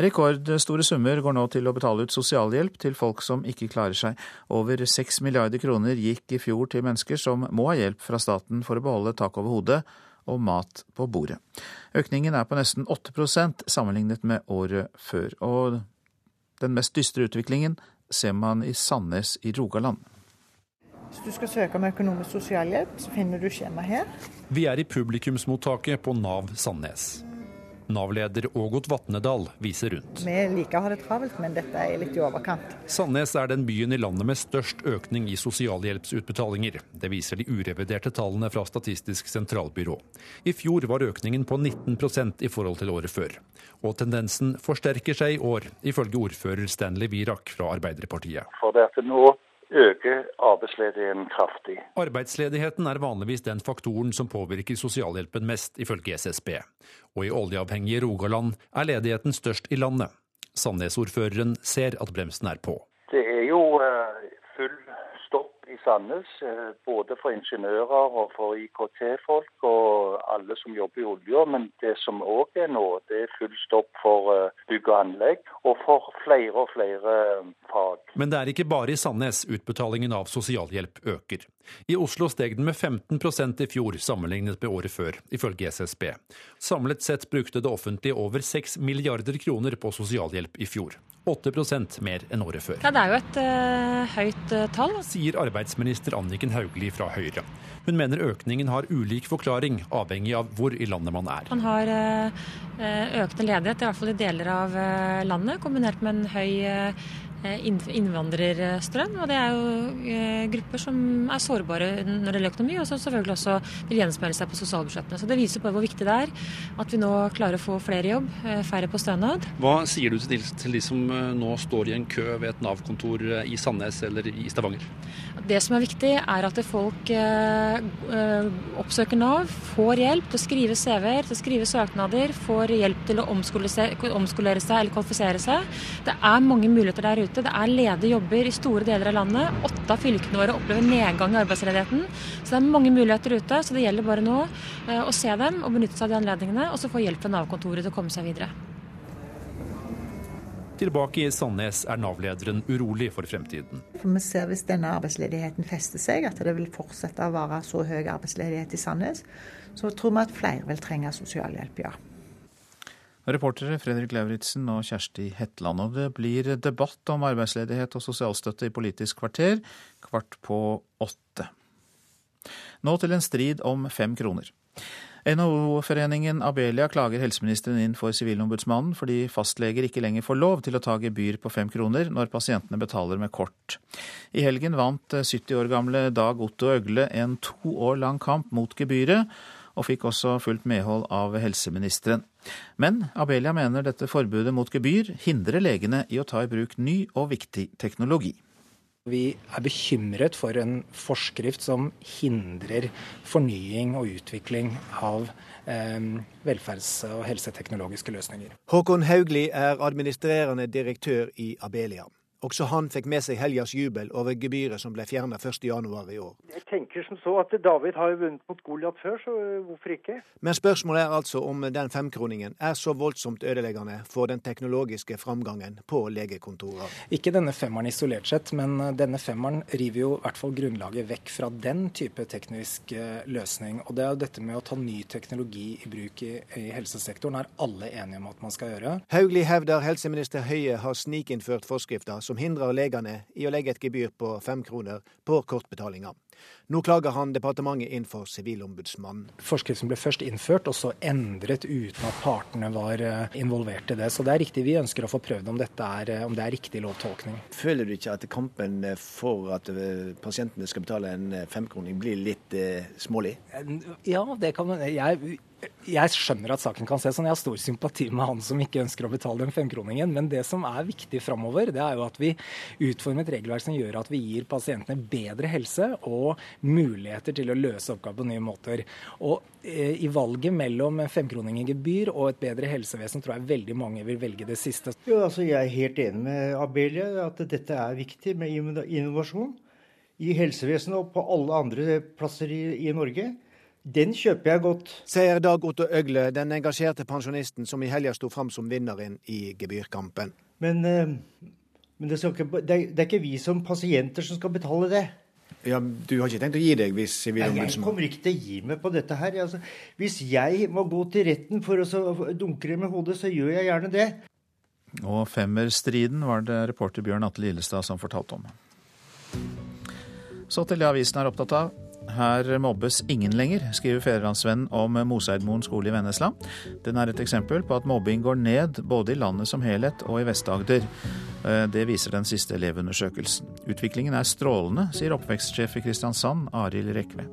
Rekordstore summer går nå til å betale ut sosialhjelp til folk som ikke klarer seg. Over 6 milliarder kroner gikk i fjor til mennesker som må ha hjelp fra staten for å beholde tak over hodet og mat på bordet. Økningen er på nesten 8 sammenlignet med året før. Og den mest dystre utviklingen ser man i Sandnes i Rogaland. Hvis du skal søke om økonomisk sosialhjelp, så finner du skjema her. Vi er i publikumsmottaket på Nav Sandnes. Nav-leder Ågot Vatnedal viser rundt. Vi liker å ha det travelt, men dette er litt i overkant. Sandnes er den byen i landet med størst økning i sosialhjelpsutbetalinger. Det viser de ureviderte tallene fra Statistisk sentralbyrå. I fjor var økningen på 19% i forhold til året før. Og tendensen forsterker seg i år, ifølge ordfører Stanley Wirak fra Arbeiderpartiet. For det at nå øker arbeidsledigheten kraftig. Arbeidsledigheten er vanligvis den faktoren som påvirker sosialhjelpen mest, ifølge SSB. Og i oljeavhengige Rogaland er ledigheten størst i landet. Sandnes-ordføreren ser at bremsen er på. Det er jo eh, full stopp i Sandnes, eh, både for ingeniører og for IKT-folk og alle som jobber i olja. Men det som òg er nå, det er full stopp for eh, bygg og anlegg, og for flere og flere fag. Men det er ikke bare i Sandnes utbetalingen av sosialhjelp øker. I Oslo steg den med 15% i fjor sammenlignet med året før, ifølge SSB. Samlet sett brukte det offentlige over 6 milliarder kroner på sosialhjelp i fjor. 8% mer enn året før. Ja, det er jo et uh, høyt uh, tall. Sier arbeidsminister Anniken Hauglie fra Høyre. Hun mener økningen har ulik forklaring, avhengig av hvor i landet man er. Man har uh, økende ledighet, i hvert fall i deler av landet, kombinert med en høy innvandrerstrøm. og Det er jo grupper som er sårbare når det gjelder økonomi, og som selvfølgelig også vil gjenspeile seg på sosialbudsjettene. Så Det viser på hvor viktig det er at vi nå klarer å få flere i jobb, færre på stønad. Hva sier du til de som nå står i en kø ved et Nav-kontor i Sandnes eller i Stavanger? Det som er viktig, er at folk oppsøker Nav, får hjelp til å skrive CV-er, til å skrive søknader, får hjelp til å omskolere seg eller kvalifisere seg. Det er mange muligheter der ute. Det er ledige jobber i store deler av landet. Åtte av fylkene våre opplever nedgang i arbeidsledigheten. Så det er mange muligheter ute. Så det gjelder bare nå å se dem og benytte seg av de anledningene, og så få hjelp fra Nav-kontoret til å komme seg videre. Tilbake i Sandnes er Nav-lederen urolig for fremtiden. For Vi ser hvis denne arbeidsledigheten fester seg, at det vil fortsette å være så høy arbeidsledighet i Sandnes, så tror vi at flere vil trenge sosialhjelp, ja. Reportere Fredrik Lauritzen og Kjersti Hetland. Og det blir debatt om arbeidsledighet og sosialstøtte i Politisk kvarter kvart på åtte. Nå til en strid om fem kroner. NHO-foreningen Abelia klager helseministeren inn for Sivilombudsmannen fordi fastleger ikke lenger får lov til å ta gebyr på fem kroner når pasientene betaler med kort. I helgen vant 70 år gamle Dag Otto Øgle en to år lang kamp mot gebyret, og fikk også fullt medhold av helseministeren. Men Abelia mener dette forbudet mot gebyr hindrer legene i å ta i bruk ny og viktig teknologi. Vi er bekymret for en forskrift som hindrer fornying og utvikling av eh, velferds- og helseteknologiske løsninger. Håkon Haugli er administrerende direktør i Abelia. Også han fikk med seg helgas jubel over gebyret som ble fjerna 1.1 i år. Jeg tenker som så at David har jo vunnet mot Goliat før, så hvorfor ikke? Men spørsmålet er altså om den femkroningen er så voldsomt ødeleggende for den teknologiske framgangen på legekontorer. Ikke denne femmeren isolert sett, men denne femmeren river jo i hvert fall grunnlaget vekk fra den type teknisk løsning. Og det er jo dette med å ta ny teknologi i bruk i, i helsesektoren er alle enige om at man skal gjøre. Hauglie hevder helseminister Høie har snikinnført forskrifter som hindrer legene i å legge et gebyr på fem kroner på kortbetalinger. Nå klager han departementet inn for Sivilombudsmannen. Forskriften ble først innført, og så endret uten at partene var eh, involvert i det. Så det er riktig, vi ønsker å få prøvd om, er, eh, om det er riktig lovtolkning. Føler du ikke at kampen for at eh, pasientene skal betale en femkroning blir litt eh, smålig? Ja, det kan man. jeg jeg skjønner at saken kan se sånn. Jeg har stor sympati med han som ikke ønsker å betale den femkroningen. Men det som er viktig framover, det er jo at vi utformer et regelverk som gjør at vi gir pasientene bedre helse og muligheter til å løse oppgaver på nye måter. Og eh, i valget mellom femkroning i gebyr og et bedre helsevesen, tror jeg veldig mange vil velge det siste. Jo, altså jeg er helt enig med Abelia at dette er viktig med innovasjon i helsevesenet og på alle andre plasser i, i Norge. Den kjøper jeg godt. Sier Dag Otto Øgle, den engasjerte pensjonisten som i helga sto fram som vinneren i gebyrkampen. Men, eh, men det, ikke, det, er, det, er, ikke vi som pasienter som skal betale det. Ja, Du har ikke tenkt å gi deg hvis Sivilombudsmannen Jeg kommer ikke til å gi meg på dette her. Altså, hvis jeg må gå til retten for å dunke det med hodet, så gjør jeg gjerne det. Og femmerstriden var det reporter Bjørn Atle Lillestad som fortalte om. Så til det avisen er opptatt av. Her mobbes ingen lenger, skriver Fedrelandsvennen om Moseidmoen skole i Vennesla. Den er et eksempel på at mobbing går ned både i landet som helhet og i Vest-Agder. Eh, det viser den siste elevundersøkelsen. Utviklingen er strålende, sier oppvekstsjef i Kristiansand, Arild Rekve.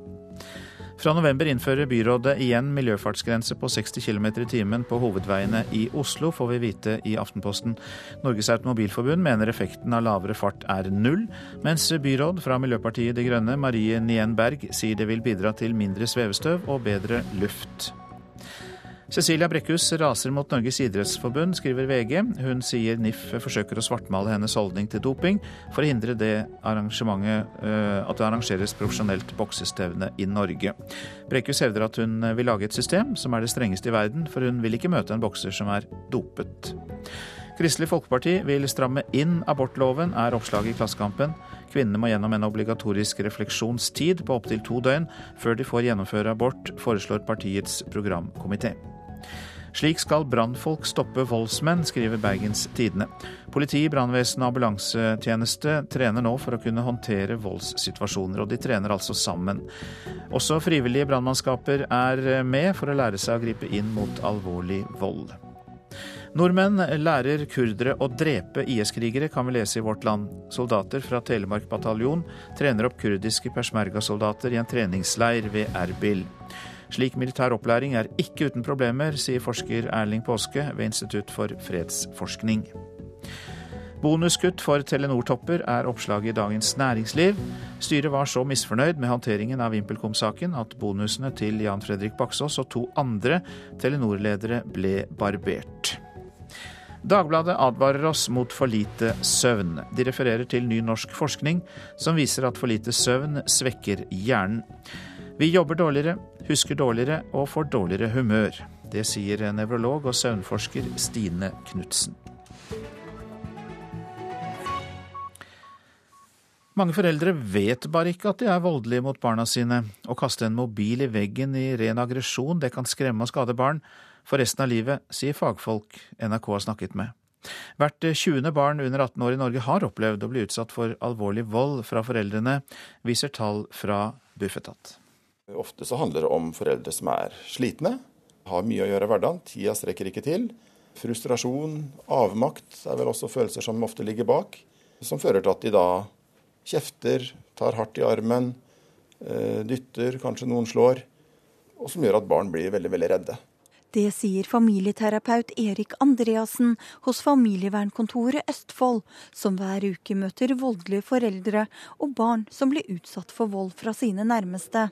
Fra november innfører byrådet igjen miljøfartsgrense på 60 km i timen på hovedveiene i Oslo, får vi vite i Aftenposten. Norges Automobilforbund mener effekten av lavere fart er null, mens byråd fra Miljøpartiet De Grønne, Marie Nien Berg, sier det vil bidra til mindre svevestøv og bedre luft. Cecilia Brekkhus raser mot Norges idrettsforbund, skriver VG. Hun sier NIF forsøker å svartmale hennes holdning til doping for å hindre det arrangementet at det arrangeres profesjonelt boksestevne i Norge. Brekkhus hevder at hun vil lage et system som er det strengeste i verden, for hun vil ikke møte en bokser som er dopet. Kristelig Folkeparti vil stramme inn abortloven, er oppslaget i Klassekampen. Kvinnene må gjennom en obligatorisk refleksjonstid på opptil to døgn før de får gjennomføre abort, foreslår partiets programkomité. Slik skal brannfolk stoppe voldsmenn, skriver Bergens Tidende. Politi, brannvesen og ambulansetjeneste trener nå for å kunne håndtere voldssituasjoner, og de trener altså sammen. Også frivillige brannmannskaper er med for å lære seg å gripe inn mot alvorlig vold. Nordmenn lærer kurdere å drepe IS-krigere, kan vi lese i Vårt Land. Soldater fra Telemark bataljon trener opp kurdiske persmerga-soldater i en treningsleir ved Erbil. Slik militær opplæring er ikke uten problemer, sier forsker Erling Påske ved Institutt for fredsforskning. Bonuskutt for Telenor-topper er oppslaget i Dagens Næringsliv. Styret var så misfornøyd med håndteringen av VimpelCom-saken at bonusene til Jan Fredrik Baksås og to andre Telenor-ledere ble barbert. Dagbladet advarer oss mot for lite søvn. De refererer til ny norsk forskning som viser at for lite søvn svekker hjernen. Vi jobber dårligere, husker dårligere og får dårligere humør. Det sier nevrolog og søvnforsker Stine Knutsen. Mange foreldre vet bare ikke at de er voldelige mot barna sine. Å kaste en mobil i veggen i ren aggresjon, det kan skremme og skade barn for resten av livet, sier fagfolk NRK har snakket med. Hvert 20. barn under 18 år i Norge har opplevd å bli utsatt for alvorlig vold fra foreldrene, viser tall fra Bufetat. Ofte så handler det om foreldre som er slitne, har mye å gjøre i hverdagen, tida strekker ikke til. Frustrasjon, avmakt er vel også følelser som ofte ligger bak, som fører til at de da kjefter, tar hardt i armen, eh, dytter, kanskje noen slår, og som gjør at barn blir veldig, veldig redde. Det sier familieterapeut Erik Andreassen hos familievernkontoret Østfold, som hver uke møter voldelige foreldre og barn som blir utsatt for vold fra sine nærmeste.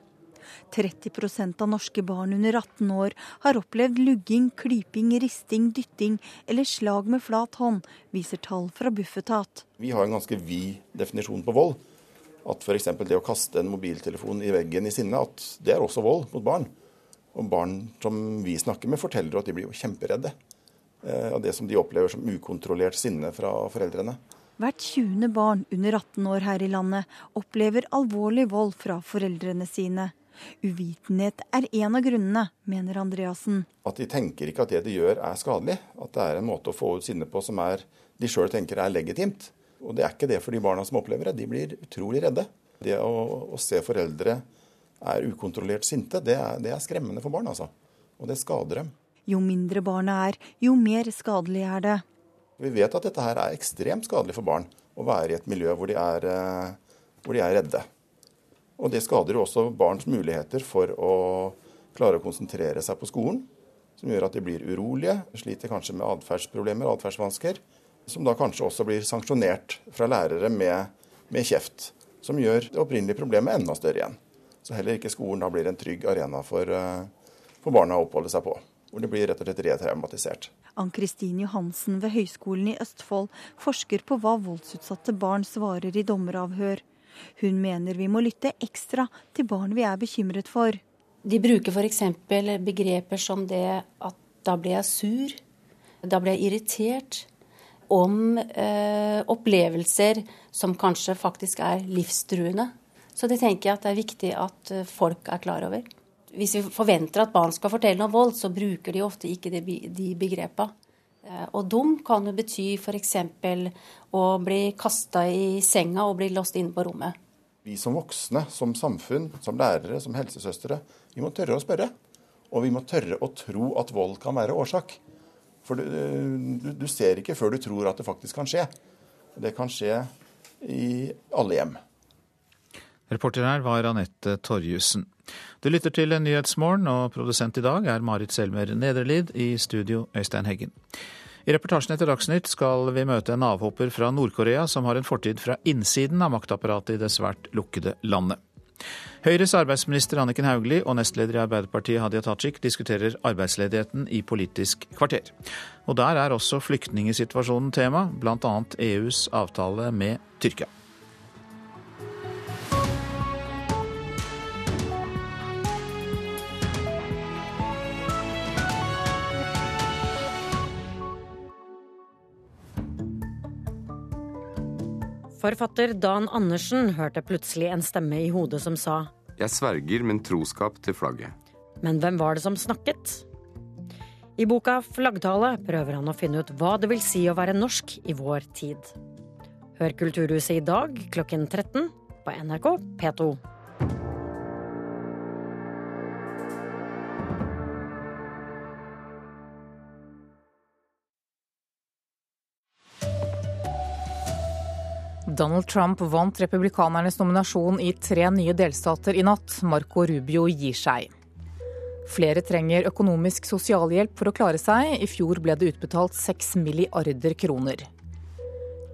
30% av norske barn under 18 år har opplevd lugging, klyping, risting, dytting eller slag med flat hånd, viser tall fra Bufetat. Vi har en ganske vid definisjon på vold. At f.eks. det å kaste en mobiltelefon i veggen i sinne, at det er også vold mot barn. Og barn som vi snakker med, forteller at de blir jo kjemperedde eh, av det som de opplever som ukontrollert sinne fra foreldrene. Hvert 20. barn under 18 år her i landet opplever alvorlig vold fra foreldrene sine. Uvitenhet er en av grunnene, mener Andreassen. At de tenker ikke at det de gjør er skadelig. At det er en måte å få ut sinne på som er, de sjøl tenker er legitimt. Og det er ikke det for de barna som opplever det. De blir utrolig redde. Det å, å se foreldre er ukontrollert sinte, det er, det er skremmende for barn, altså. Og det skader dem. Jo mindre barna er, jo mer skadelig er det. Vi vet at dette her er ekstremt skadelig for barn. Å være i et miljø hvor de er, eh, hvor de er redde. Og det skader jo også barns muligheter for å klare å konsentrere seg på skolen. Som gjør at de blir urolige, sliter kanskje med atferdsproblemer, atferdsvansker. Som da kanskje også blir sanksjonert fra lærere med, med kjeft. Som gjør det opprinnelige problemet enda større igjen. Så heller ikke skolen da blir en trygg arena for, eh, for barna å oppholde seg på. Hvor de blir rett og slett retraumatisert. Ann-Kristin Johansen ved Høgskolen i Østfold forsker på hva voldsutsatte barn svarer i dommeravhør. Hun mener vi må lytte ekstra til barn vi er bekymret for. De bruker f.eks. begreper som det at da ble jeg sur, da ble jeg irritert. Om eh, opplevelser som kanskje faktisk er livstruende. Så det tenker jeg at det er viktig at eh, folk er klar over. Hvis vi forventer at barn skal fortelle om vold, så bruker de ofte ikke de begrepa. Eh, og dum kan jo bety f.eks. å bli kasta i senga og bli låst inne på rommet. Vi som voksne, som samfunn, som lærere, som helsesøstre, vi må tørre å spørre. Og vi må tørre å tro at vold kan være årsak. For du, du, du ser ikke før du tror at det faktisk kan skje. Det kan skje i alle hjem. Reporter her var Anette Torjussen. Du lytter til Nyhetsmorgen, og produsent i dag er Marit Selmer Nedrelid. I studio Øystein Heggen. I reportasjen etter Dagsnytt skal vi møte en avhopper fra Nord-Korea som har en fortid fra innsiden av maktapparatet i det svært lukkede landet. Høyres arbeidsminister Anniken Hauglie og nestleder i Arbeiderpartiet Hadia Tajik diskuterer arbeidsledigheten i Politisk kvarter. Og der er også flyktningsituasjonen tema, bl.a. EUs avtale med Tyrkia. Forfatter Dan Andersen hørte plutselig en stemme i hodet som sa Jeg sverger min troskap til flagget. Men hvem var det som snakket? I boka Flaggtale prøver han å finne ut hva det vil si å være norsk i vår tid. Hør Kulturhuset i dag klokken 13 på NRK P2. Donald Trump vant republikanernes nominasjon i tre nye delstater i natt. Marco Rubio gir seg. Flere trenger økonomisk sosialhjelp for å klare seg. I fjor ble det utbetalt 6 milliarder kroner.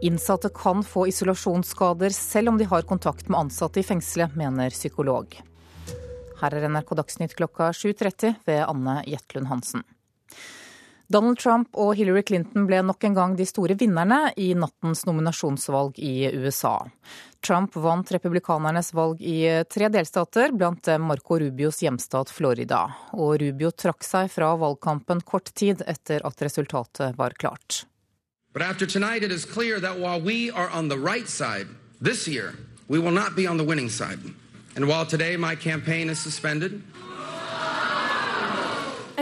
Innsatte kan få isolasjonsskader selv om de har kontakt med ansatte i fengselet, mener psykolog. Her er NRK Dagsnytt klokka 7.30 ved Anne Jetlund Hansen. Donald Trump og Hillary Clinton ble nok en gang de store vinnerne i nattens nominasjonsvalg i USA. Trump vant republikanernes valg i tre delstater, blant dem Marco Rubios hjemstat Florida. Og Rubio trakk seg fra valgkampen kort tid etter at resultatet var klart. But after tonight, it is clear that while we are on the right side this year, we will not be on the winning side. And while today my campaign is suspended,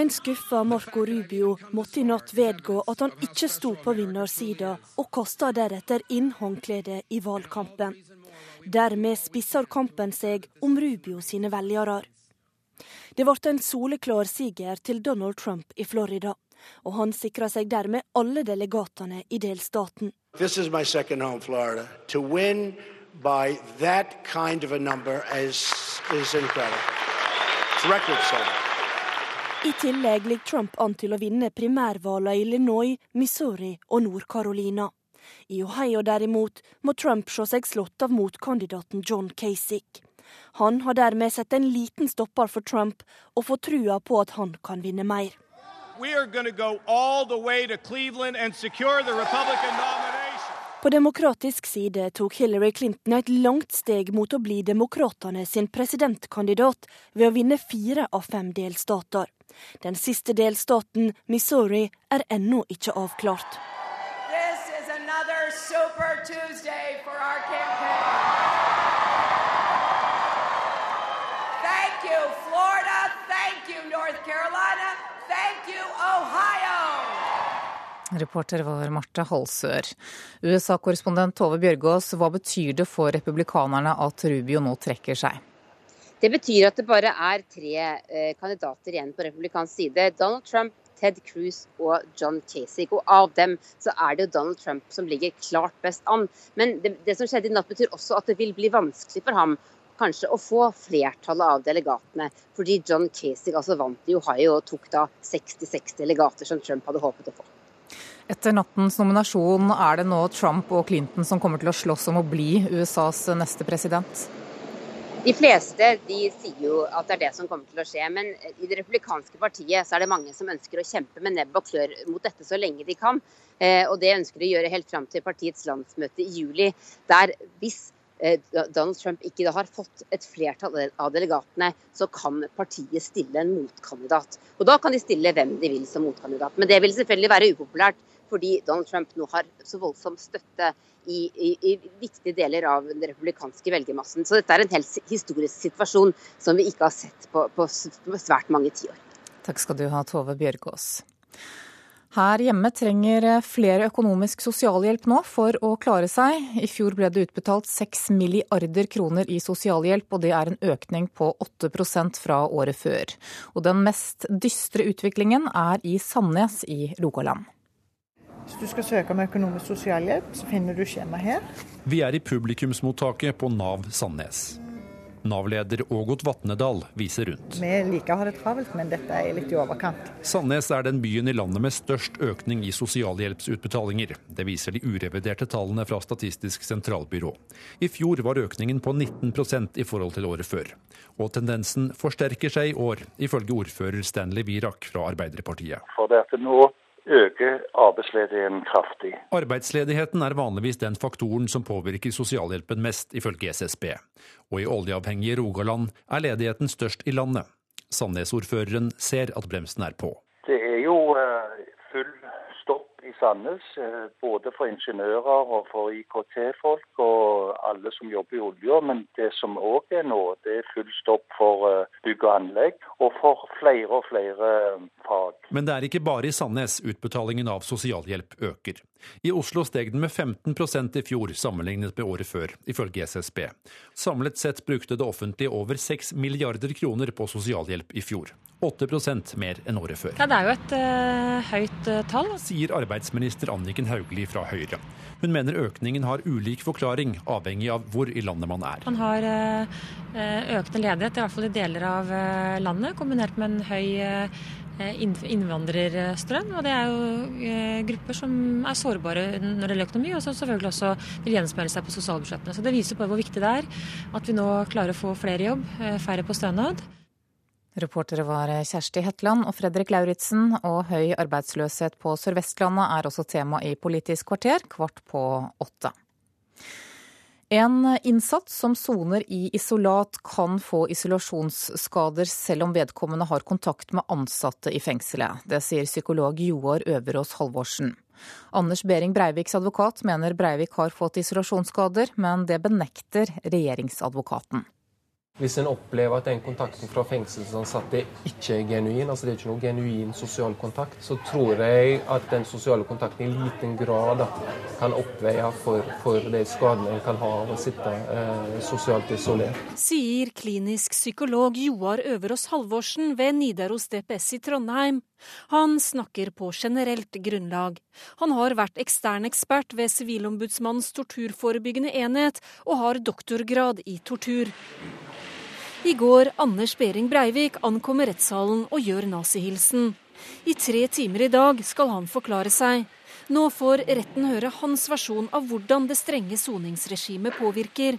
en skuffa Marco Rubio måtte i natt vedgå at han ikke sto på vinnersida, og kasta deretter inn håndkledet i valgkampen. Dermed spisser kampen seg om Rubio sine velgere. Det ble en soleklar siger til Donald Trump i Florida, og han sikra seg dermed alle delegatene i delstaten. Home, Florida. To win by that kind of a number is, is incredible. It's record setting. I tillegg ligger Trump an til å vinne primærvalgene i Illinois, Missouri og Nord-Carolina. I Ohio derimot må Trump se seg slått av motkandidaten John Kasich. Han har dermed sett en liten stopper for Trump og får trua på at han kan vinne mer. Go. På demokratisk side tok Hillary Clinton et langt steg mot å bli demokratene sin presidentkandidat ved å vinne fire av fem delstater. Den siste delstaten, Missouri, er ennå ikke avklart. Thank you, Florida. Thank you, North Carolina. Thank you, Ohio. Reporter var Marte Halsør. USA-korrespondent Tove Bjørgaas, hva betyr det for republikanerne at Rubio nå trekker seg? Det betyr at det bare er tre eh, kandidater igjen på republikansk side. Donald Trump, Ted Cruz og John Kasich. Og av dem så er det jo Donald Trump som ligger klart best an. Men det, det som skjedde i natt betyr også at det vil bli vanskelig for ham kanskje å få flertallet av delegatene. Fordi John Kasich altså vant i Ohio og tok da 66 delegater som Trump hadde håpet å få. Etter nattens nominasjon er det nå Trump og Clinton som kommer til å slåss om å bli USAs neste president? De fleste de sier jo at det er det som kommer til å skje. Men i det republikanske partiet så er det mange som ønsker å kjempe med nebb og klør mot dette så lenge de kan. Eh, og det ønsker de å gjøre helt fram til partiets landsmøte i juli. Der hvis Eh, Donald Trump ikke har fått et flertall av delegatene, så kan partiet stille en motkandidat. Og Da kan de stille hvem de vil som motkandidat. Men det vil selvfølgelig være upopulært, fordi Donald Trump nå har så voldsom støtte i, i, i viktige deler av den republikanske velgermassen. Så dette er en helt historisk situasjon som vi ikke har sett på, på svært mange tiår. Takk skal du ha, Tove Bjørgaas. Her hjemme trenger flere økonomisk sosialhjelp nå for å klare seg. I fjor ble det utbetalt 6 milliarder kroner i sosialhjelp, og det er en økning på 8% fra året før. Og den mest dystre utviklingen er i Sandnes i Rogaland. Hvis du skal søke om økonomisk sosialhjelp, så finner du skjema her. Vi er i publikumsmottaket på Nav Sandnes. Nav-leder Ågot Vatnedal viser rundt. Vi liker å ha det travelt, men dette er litt i overkant. Sandnes er den byen i landet med størst økning i sosialhjelpsutbetalinger. Det viser de ureviderte tallene fra Statistisk sentralbyrå. I fjor var økningen på 19% i forhold til året før. Og tendensen forsterker seg i år, ifølge ordfører Stanley Wirak fra Arbeiderpartiet. For det at nå øker arbeidsledigheten kraftig. Arbeidsledigheten er vanligvis den faktoren som påvirker sosialhjelpen mest, ifølge SSB. Og i oljeavhengige Rogaland er ledigheten størst i landet. Sandnes-ordføreren ser at bremsen er på. Det er jo eh, i Sandnes. Eh, både for ingeniører og for IKT-folk og alle som jobber i olja. Men det som òg er nå, det er full stopp for eh, bygg og anlegg, og for flere og flere eh, fag. Men det er ikke bare i Sandnes utbetalingen av sosialhjelp øker. I Oslo steg den med 15% i fjor sammenlignet med året før, ifølge SSB. Samlet sett brukte det offentlige over 6 milliarder kroner på sosialhjelp i fjor. 8% mer enn året før. Ja, det er jo et uh, høyt uh, tall. Sier arbeidsminister Anniken Hauglie fra Høyre. Hun mener økningen har ulik forklaring, avhengig av hvor i landet man er. Man har uh, økende ledighet, i hvert fall i deler av landet, kombinert med en høy innvandrerstrøm. Og det er jo grupper som er sårbare når det gjelder økonomi, og som selvfølgelig også vil gjenspeile seg på sosialbudsjettene. Så det viser på hvor viktig det er at vi nå klarer å få flere jobb, færre på stønad. Reportere var Kjersti Hetland og Fredrik Lauritzen, og høy arbeidsløshet på Sør-Vestlandet er også tema i Politisk kvarter, kvart på åtte. En innsatt som soner i isolat kan få isolasjonsskader selv om vedkommende har kontakt med ansatte i fengselet. Det sier psykolog Joar Øverås Halvorsen. Anders Behring Breiviks advokat mener Breivik har fått isolasjonsskader, men det benekter regjeringsadvokaten. Hvis en opplever at den kontakten fra fengselsansatte ikke er genuin, altså det er ikke noe genuin sosial kontakt, så tror jeg at den sosiale kontakten i liten grad kan oppveie for, for de skadene en kan ha av å sitte eh, sosialt isolert. Sier klinisk psykolog Joar Øverås Halvorsen ved Nidaros DPS i Trondheim. Han snakker på generelt grunnlag. Han har vært ekstern ekspert ved Sivilombudsmannens torturforebyggende enhet, og har doktorgrad i tortur. I går Anders Behring Breivik ankommer rettssalen og gjør nazihilsen. I tre timer i dag skal han forklare seg. Nå får retten høre hans versjon av hvordan det strenge soningsregimet påvirker.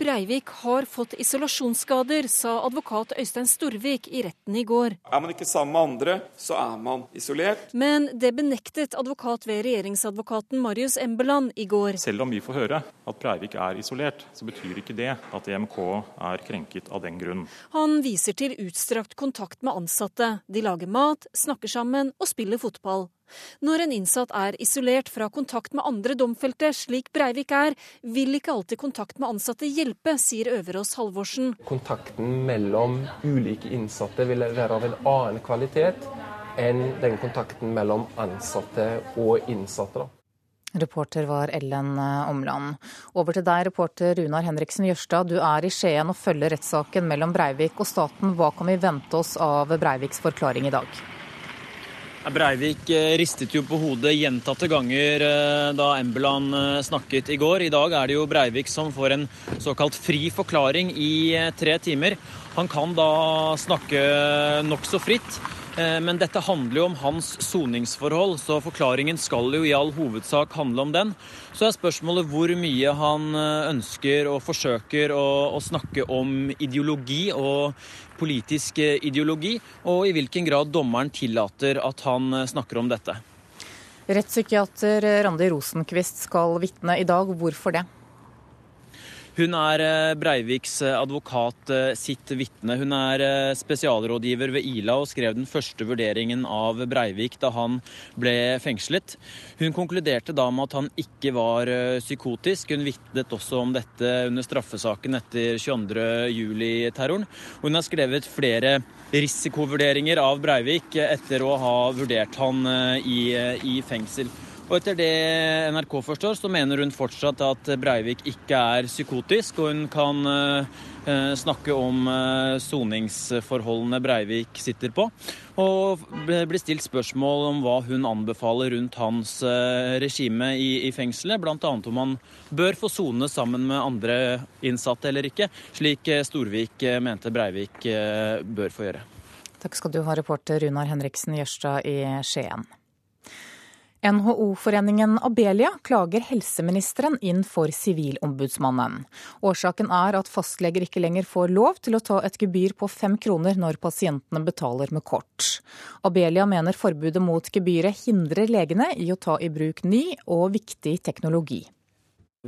Breivik har fått isolasjonsskader, sa advokat Øystein Storvik i retten i går. Er man ikke sammen med andre, så er man isolert. Men det benektet advokat ved regjeringsadvokaten Marius Embeland i går. Selv om vi får høre at Breivik er isolert, så betyr ikke det at EMK er krenket av den grunn. Han viser til utstrakt kontakt med ansatte. De lager mat, snakker sammen og spiller fotball. Når en innsatt er isolert fra kontakt med andre domfelte, slik Breivik er, vil ikke alltid kontakt med ansatte hjelpe, sier Øverås Halvorsen. Kontakten mellom ulike innsatte vil være av en annen kvalitet enn den kontakten mellom ansatte og innsatte. da. Reporter var Ellen Omland. Over til deg, reporter Runar Henriksen Jørstad. Du er i Skien og følger rettssaken mellom Breivik og staten. Hva kan vi vente oss av Breiviks forklaring i dag? Breivik eh, ristet jo på hodet gjentatte ganger eh, da Embeland eh, snakket i går. I dag er det jo Breivik som får en såkalt fri forklaring i tre timer. Han kan da snakke nokså fritt. Eh, men dette handler jo om hans soningsforhold, så forklaringen skal jo i all hovedsak handle om den. Så er spørsmålet hvor mye han eh, ønsker og forsøker å, å snakke om ideologi og politisk eh, ideologi, og i hvilken grad dommeren tillater at han snakker om dette. Rettspsykiater Randi Rosenkvist skal vitne i dag. Hvorfor det? Hun er eh, Breiviks eh, advokat eh, sitt vitne. Hun er spesialrådgiver ved Ila og skrev den første vurderingen av Breivik da han ble fengslet. Hun konkluderte da med at han ikke var psykotisk. Hun vitnet også om dette under straffesaken etter 22.07-terroren. Hun har skrevet flere risikovurderinger av Breivik etter å ha vurdert han i, i fengsel. Og etter det NRK forstår, så mener hun fortsatt at Breivik ikke er psykotisk, og hun kan uh, snakke om uh, soningsforholdene Breivik sitter på. Og blir stilt spørsmål om hva hun anbefaler rundt hans regime i, i fengselet. Bl.a. om han bør få sone sammen med andre innsatte eller ikke, slik Storvik mente Breivik bør få gjøre. Takk skal du ha, reporter Runar Henriksen Jørstad i Skien. NHO-foreningen Abelia klager helseministeren inn for Sivilombudsmannen. Årsaken er at fastleger ikke lenger får lov til å ta et gebyr på fem kroner når pasientene betaler med kort. Abelia mener forbudet mot gebyret hindrer legene i å ta i bruk ny og viktig teknologi.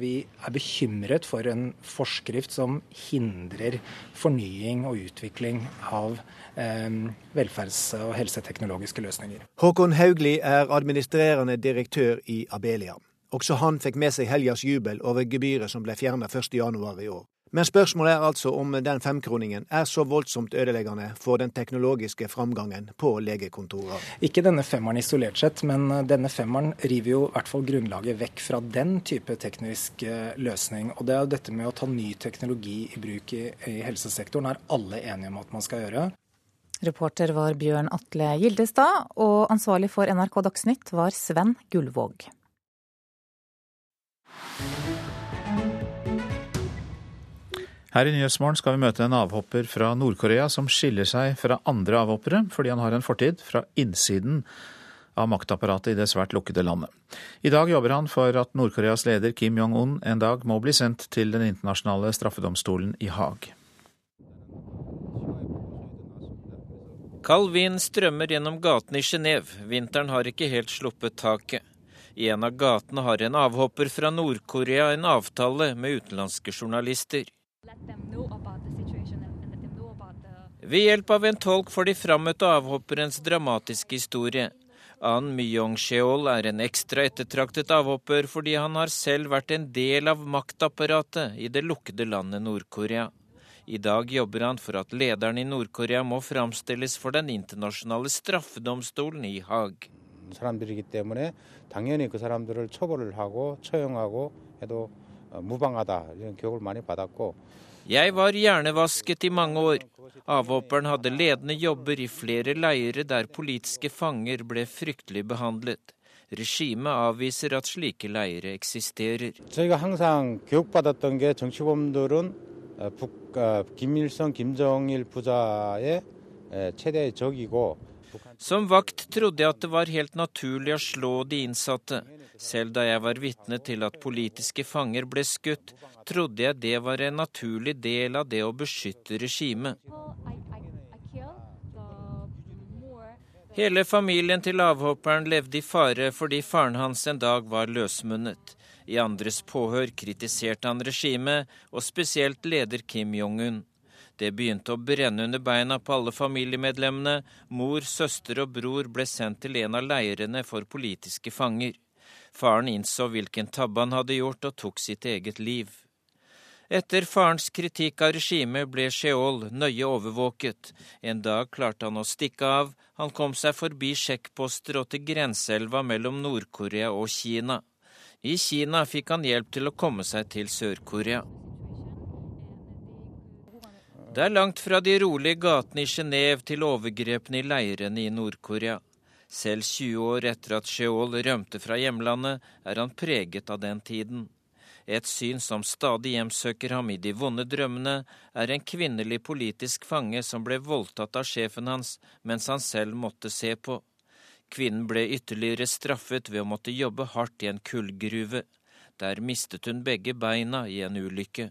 Vi er bekymret for en forskrift som hindrer fornying og utvikling av eh, velferds- og helseteknologiske løsninger. Håkon Haugli er administrerende direktør i Abelia. Også han fikk med seg helgas jubel over gebyret som ble fjerna 1.1 i år. Men spørsmålet er altså om den femkroningen er så voldsomt ødeleggende for den teknologiske framgangen på legekontorer. Ikke denne femmeren isolert sett, men denne femmeren river jo i hvert fall grunnlaget vekk fra den type teknisk eh, løsning. Og det er jo dette med å ta ny teknologi i bruk i, i helsesektoren er alle enige om at man skal gjøre. Reporter var Bjørn Atle Gildestad, og ansvarlig for NRK Dagsnytt var Sven Gullvåg. Her i Nyhetsmorgen skal vi møte en avhopper fra Nord-Korea som skiller seg fra andre avhoppere fordi han har en fortid fra innsiden av maktapparatet i det svært lukkede landet. I dag jobber han for at Nord-Koreas leder Kim Jong-un en dag må bli sendt til den internasjonale straffedomstolen i Haag. Kald vind strømmer gjennom gatene i Genéve. Vinteren har ikke helt sluppet taket. I en av gatene har en avhopper fra Nord-Korea en avtale med utenlandske journalister. Ved hjelp av en tolk får de frammøtte avhopperens dramatiske historie. An Myong-sheol er en ekstra ettertraktet avhopper fordi han har selv vært en del av maktapparatet i det lukkede landet Nord-Korea. I dag jobber han for at lederen i Nord-Korea må framstilles for den internasjonale straffedomstolen i Haag. 사람들이기 때문에 당연히 그 사람들을 처벌을 하고 처형하고 해도 무방하다 이런 교육을 많이 받았고 Jeg var hjernevasket i mange år. Avhopperen hadde ledende jobber i flere leirer der politiske fanger ble fryktelig behandlet. Regimet avviser at slike leirer eksisterer. 저희가 항상 교육받았던 게 정치범들은 북, 김일성, 김정일 부자의 최대의 적이고 som vakt trodde jeg at det var helt naturlig å slå de innsatte. Selv da jeg var vitne til at politiske fanger ble skutt, trodde jeg det var en naturlig del av det å beskytte regimet. Hele familien til avhopperen levde i fare fordi faren hans en dag var løsmunnet. I andres påhør kritiserte han regimet, og spesielt leder Kim Jong-un. Det begynte å brenne under beina på alle familiemedlemmene. Mor, søster og bror ble sendt til en av leirene for politiske fanger. Faren innså hvilken tabbe han hadde gjort, og tok sitt eget liv. Etter farens kritikk av regimet ble Sheol nøye overvåket. En dag klarte han å stikke av. Han kom seg forbi sjekkposter og til grenseelva mellom Nord-Korea og Kina. I Kina fikk han hjelp til å komme seg til Sør-Korea. Det er langt fra de rolige gatene i Genéve til overgrepene i leirene i Nord-Korea. Selv 20 år etter at Sheol rømte fra hjemlandet, er han preget av den tiden. Et syn som stadig hjemsøker ham i de vonde drømmene, er en kvinnelig politisk fange som ble voldtatt av sjefen hans mens han selv måtte se på. Kvinnen ble ytterligere straffet ved å måtte jobbe hardt i en kullgruve. Der mistet hun begge beina i en ulykke.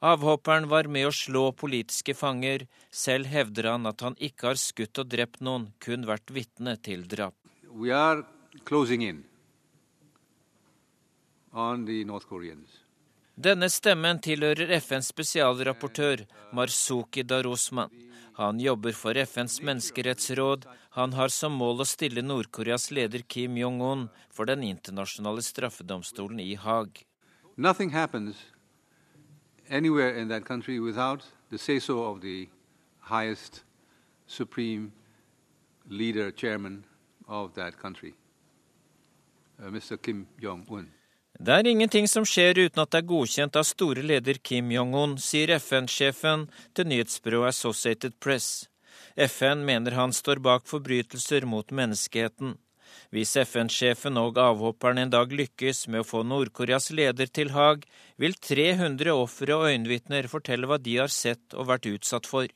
Avhopperen var med å slå politiske fanger. Selv hevder han at han ikke har skutt og drept noen, kun vært vitne til drap. We are closing in on the North Koreans. Denne stemmen tilhører FNs spesialrapportør Marzuki Darosman. Han jobber for FNs menneskerettsråd. Han har som mål å stille Nord-Koreas leder Kim Jong-un for den internasjonale straffedomstolen i Haag. Anywhere in that country without the say-so of the highest supreme leader, chairman of that country, uh, Mr. Kim Jong-un. Det er ingenting som skjer uten at det er godkjent av store leder Kim Jong-un, sier FN-sjefen til nyhetsbyrået Associated Press. FN mener han står bak forbrytelser mot menneskeheten. Hvis FN-sjefen og avhopperen en dag lykkes med å få Nord-Koreas leder til Haag, vil 300 ofre og øyenvitner fortelle hva de har sett og vært utsatt for.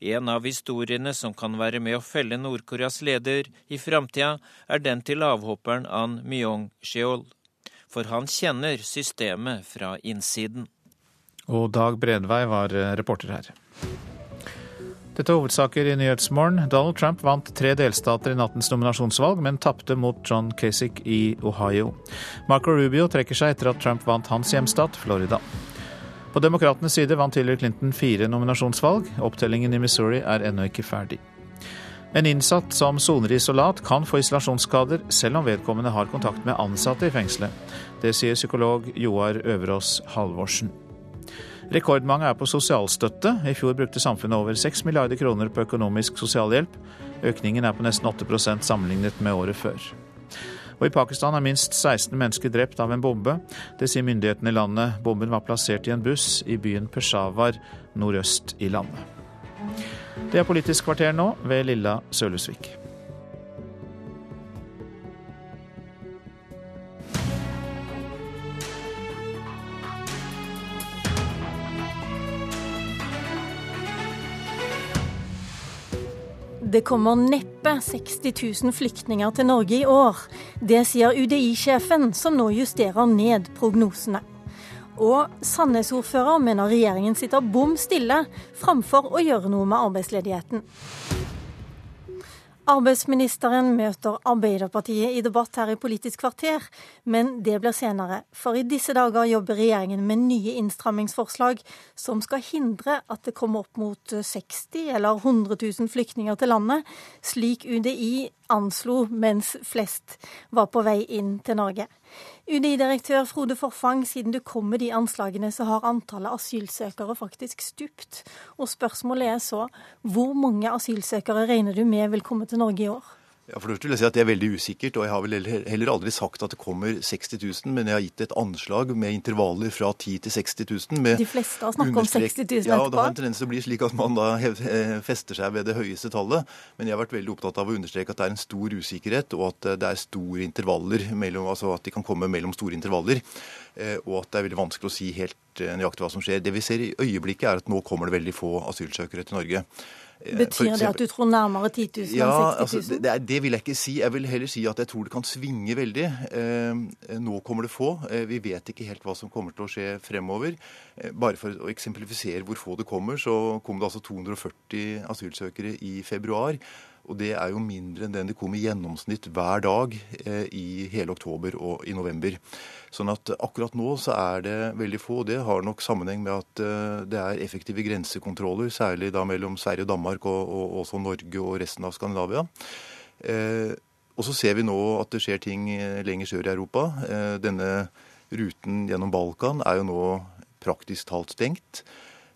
En av historiene som kan være med å felle Nord-Koreas leder i framtida, er den til avhopperen An Myong-sheol for han kjenner systemet fra innsiden. Og Dag Bredvei var eh, reporter her. Dette er hovedsaker i Nyhetsmorgen. Donald Trump vant tre delstater i nattens nominasjonsvalg, men tapte mot John Kasich i Ohio. Marco Rubio trekker seg etter at Trump vant hans hjemstat, Florida. På demokratenes side vant Hillary Clinton fire nominasjonsvalg. Opptellingen i Missouri er ennå ikke ferdig. En innsatt som soner isolat kan få isolasjonsskader selv om vedkommende har kontakt med ansatte i fengselet. Det sier psykolog Joar Øverås Halvorsen. Rekordmange er på sosialstøtte. I fjor brukte samfunnet over 6 milliarder kroner på økonomisk sosialhjelp. Økningen er på nesten 8% sammenlignet med året før. Og I Pakistan er minst 16 mennesker drept av en bombe. Det sier myndighetene i landet. Bomben var plassert i en buss i byen Peshawar nordøst i landet. Det er Politisk kvarter nå, ved Lilla Sølhusvik. Det kommer neppe 60 000 flyktninger til Norge i år. Det sier UDI-sjefen, som nå justerer ned prognosene. Og Sandnes-ordfører mener regjeringen sitter bom stille framfor å gjøre noe med arbeidsledigheten. Arbeidsministeren møter Arbeiderpartiet i debatt her i Politisk kvarter, men det blir senere. For i disse dager jobber regjeringen med nye innstrammingsforslag som skal hindre at det kommer opp mot 60 eller 100 000 flyktninger til landet, slik UDI anslo mens flest var på vei inn til Norge. UDI-direktør Frode Forfang, siden du kom med de anslagene, så har antallet asylsøkere faktisk stupt. Og spørsmålet er så, hvor mange asylsøkere regner du med vil komme til Norge i år? Ja, for det vil jeg si at Det er veldig usikkert, og jeg har vel heller aldri sagt at det kommer 60 000, men jeg har gitt et anslag med intervaller fra 10 til 60 000. De fleste har snakket om 60 000 etterpå? Ja, og det har en tendens til å bli slik at man da eh, fester seg ved det høyeste tallet. Men jeg har vært veldig opptatt av å understreke at det er en stor usikkerhet, og at det er store intervaller mellom, altså at de kan komme mellom store intervaller. Eh, og at det er veldig vanskelig å si helt eh, nøyaktig hva som skjer. Det vi ser i øyeblikket, er at nå kommer det veldig få asylsøkere til Norge. Eh, Betyr det at du tror nærmere 10 000 ja, enn 60 000? Altså, det, det, vil jeg ikke si. Jeg vil heller si at jeg tror det kan svinge veldig. Eh, nå kommer det få. Eh, vi vet ikke helt hva som kommer til å skje fremover. Bare for å eksemplifisere hvor få det kommer, så kom det altså 240 asylsøkere i februar. Og det er jo mindre enn den det kom i gjennomsnitt hver dag eh, i hele oktober og i november. Sånn at akkurat nå så er det veldig få. Det har nok sammenheng med at eh, det er effektive grensekontroller, særlig da mellom Sverige og Danmark, og, og også Norge og resten av Skandinavia. Eh, og så ser vi nå at det skjer ting lenger sør i Europa. Eh, denne ruten gjennom Balkan er jo nå praktisk talt stengt.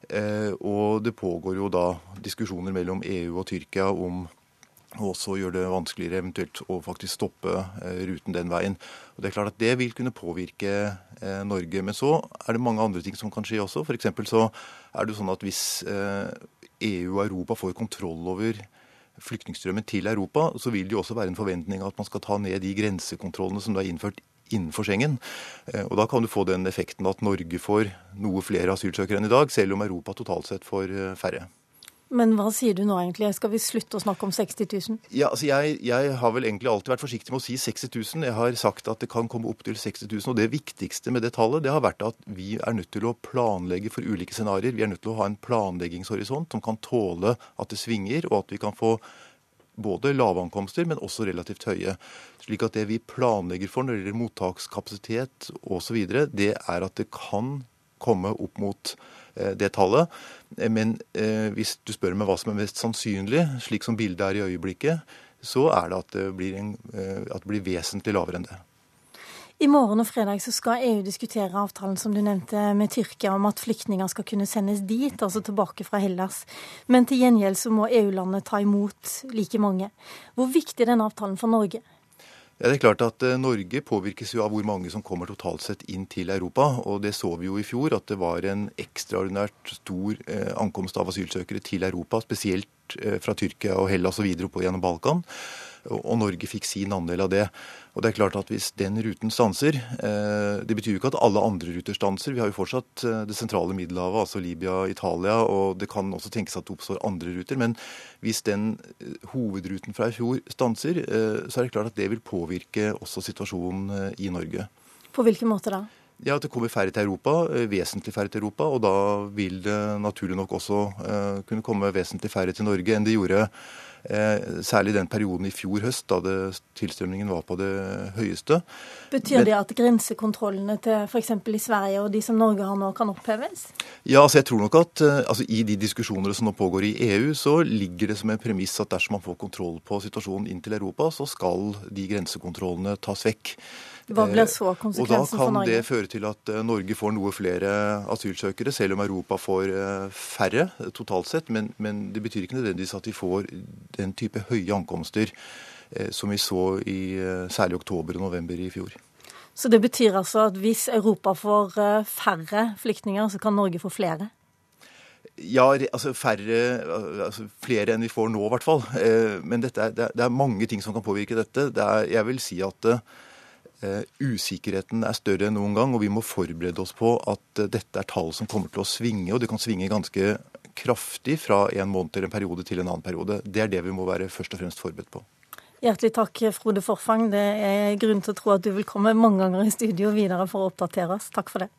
Og det pågår jo da diskusjoner mellom EU og Tyrkia om og også gjør det vanskeligere eventuelt å faktisk stoppe ruten den veien. Og Det er klart at det vil kunne påvirke Norge. Men så er det mange andre ting som kan skje også. F.eks. så er det sånn at hvis EU og Europa får kontroll over flyktningstrømmen til Europa, så vil det jo også være en forventning at man skal ta ned de grensekontrollene som er innført innenfor Schengen. Eh, og Da kan du få den effekten at Norge får noe flere asylsøkere enn i dag, selv om Europa totalt sett får eh, færre. Men hva sier du nå egentlig? Skal vi slutte å snakke om 60 000? Ja, altså jeg, jeg, har vel egentlig alltid vært forsiktig med å si 60 000. Jeg har sagt at det kan komme opp til 60 000. Og det viktigste med det tallet det har vært at vi er nødt til å planlegge for ulike scenarioer. Vi er nødt til å ha en planleggingshorisont som kan tåle at det svinger, og at vi kan få både lave ankomster, men også relativt høye. Slik at det vi planlegger for når det gjelder mottakskapasitet osv., det er at det kan komme opp mot det tallet. Eh, men eh, hvis du spør meg hva som er mest sannsynlig, slik som bildet er i øyeblikket, så er det at det blir, en, at det blir vesentlig lavere enn det. I morgen og fredag så skal EU diskutere avtalen som du nevnte med Tyrkia om at flyktninger skal kunne sendes dit, altså tilbake fra Hellas. Men til gjengjeld så må EU-landet ta imot like mange. Hvor viktig er denne avtalen for Norge? Ja, det er klart at eh, Norge påvirkes jo av hvor mange som kommer totalt sett inn til Europa. og Det så vi jo i fjor, at det var en ekstraordinært stor eh, ankomst av asylsøkere til Europa. Spesielt eh, fra Tyrkia og Hellas og videre oppover gjennom Balkan og Norge fikk sin andel av det. Og det er klart at Hvis den ruten stanser eh, Det betyr jo ikke at alle andre ruter stanser. Vi har jo fortsatt eh, det sentrale Middelhavet, altså Libya, Italia, og det kan også tenkes at det oppstår andre ruter. Men hvis den eh, hovedruten fra i fjor stanser, så er det klart at det vil påvirke også situasjonen i Norge. På hvilken måte da? Ja, At det kommer færre til Europa, vesentlig færre til Europa. Og da vil det naturlig nok også kunne komme vesentlig færre til Norge enn det gjorde særlig den perioden i fjor høst, da det, tilstrømningen var på det høyeste. Betyr det at grensekontrollene til f.eks. i Sverige og de som Norge har nå, kan oppheves? Ja, altså jeg tror nok at eh, altså, i de diskusjoner som nå pågår i EU, så ligger det som en premiss at dersom man får kontroll på situasjonen inn til Europa, så skal de grensekontrollene tas vekk. Hva blir så konsekvensen for Norge? Og Da kan det føre til at eh, Norge får noe flere asylsøkere, selv om Europa får eh, færre totalt sett. Men, men det betyr ikke nødvendigvis at de får den type høye ankomster eh, som vi så i særlig oktober og november i fjor. Så det betyr altså at hvis Europa får færre flyktninger, så kan Norge få flere? Ja, altså færre, altså flere enn vi får nå, i hvert fall. Men er, det, er, mange ting som kan påvirke dette. Det er, jeg vil si at Eh, usikkerheten er større enn noen gang, og vi må forberede oss på at eh, dette er tall som kommer til å svinge, og det kan svinge ganske kraftig fra en måned til en periode til en annen periode. Det er det vi må være først og fremst forberedt på. Hjertelig takk, Frode Forfang. Det er grunn til å tro at du vil komme mange ganger i studio videre for å oppdatere oss. Takk for det.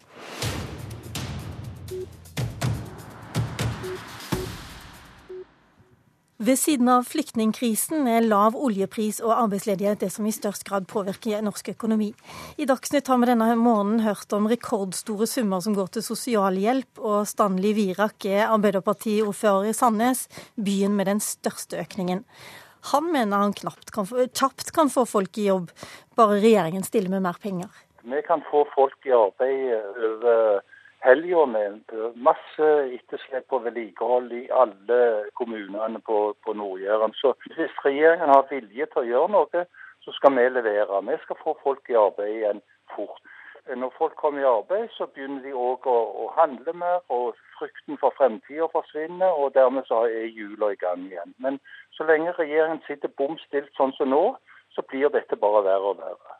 Ved siden av flyktningkrisen er lav oljepris og arbeidsledighet det som i størst grad påvirker norsk økonomi. I Dagsnytt har vi denne morgenen hørt om rekordstore summer som går til sosialhjelp, og Stanley Virak er Arbeiderpartiordfører i Sandnes, byen med den største økningen. Han mener han knapt kan få, kjapt kan få folk i jobb, bare regjeringen stiller med mer penger. Vi kan få folk i arbeid over helga med masse etterslep på vedlikehold i alle kommunene på, på Nord-Jæren. Så hvis regjeringen har vilje til å gjøre noe, så skal vi levere. Vi skal få folk i arbeid igjen fort. Når folk kommer i arbeid, så begynner de òg å, å, handle mer, og frykten for fremtida forsvinner. og Dermed så er hjula i gang igjen. Men så lenge regjeringen sitter bom stilt sånn som nå, så blir dette bare verre og verre.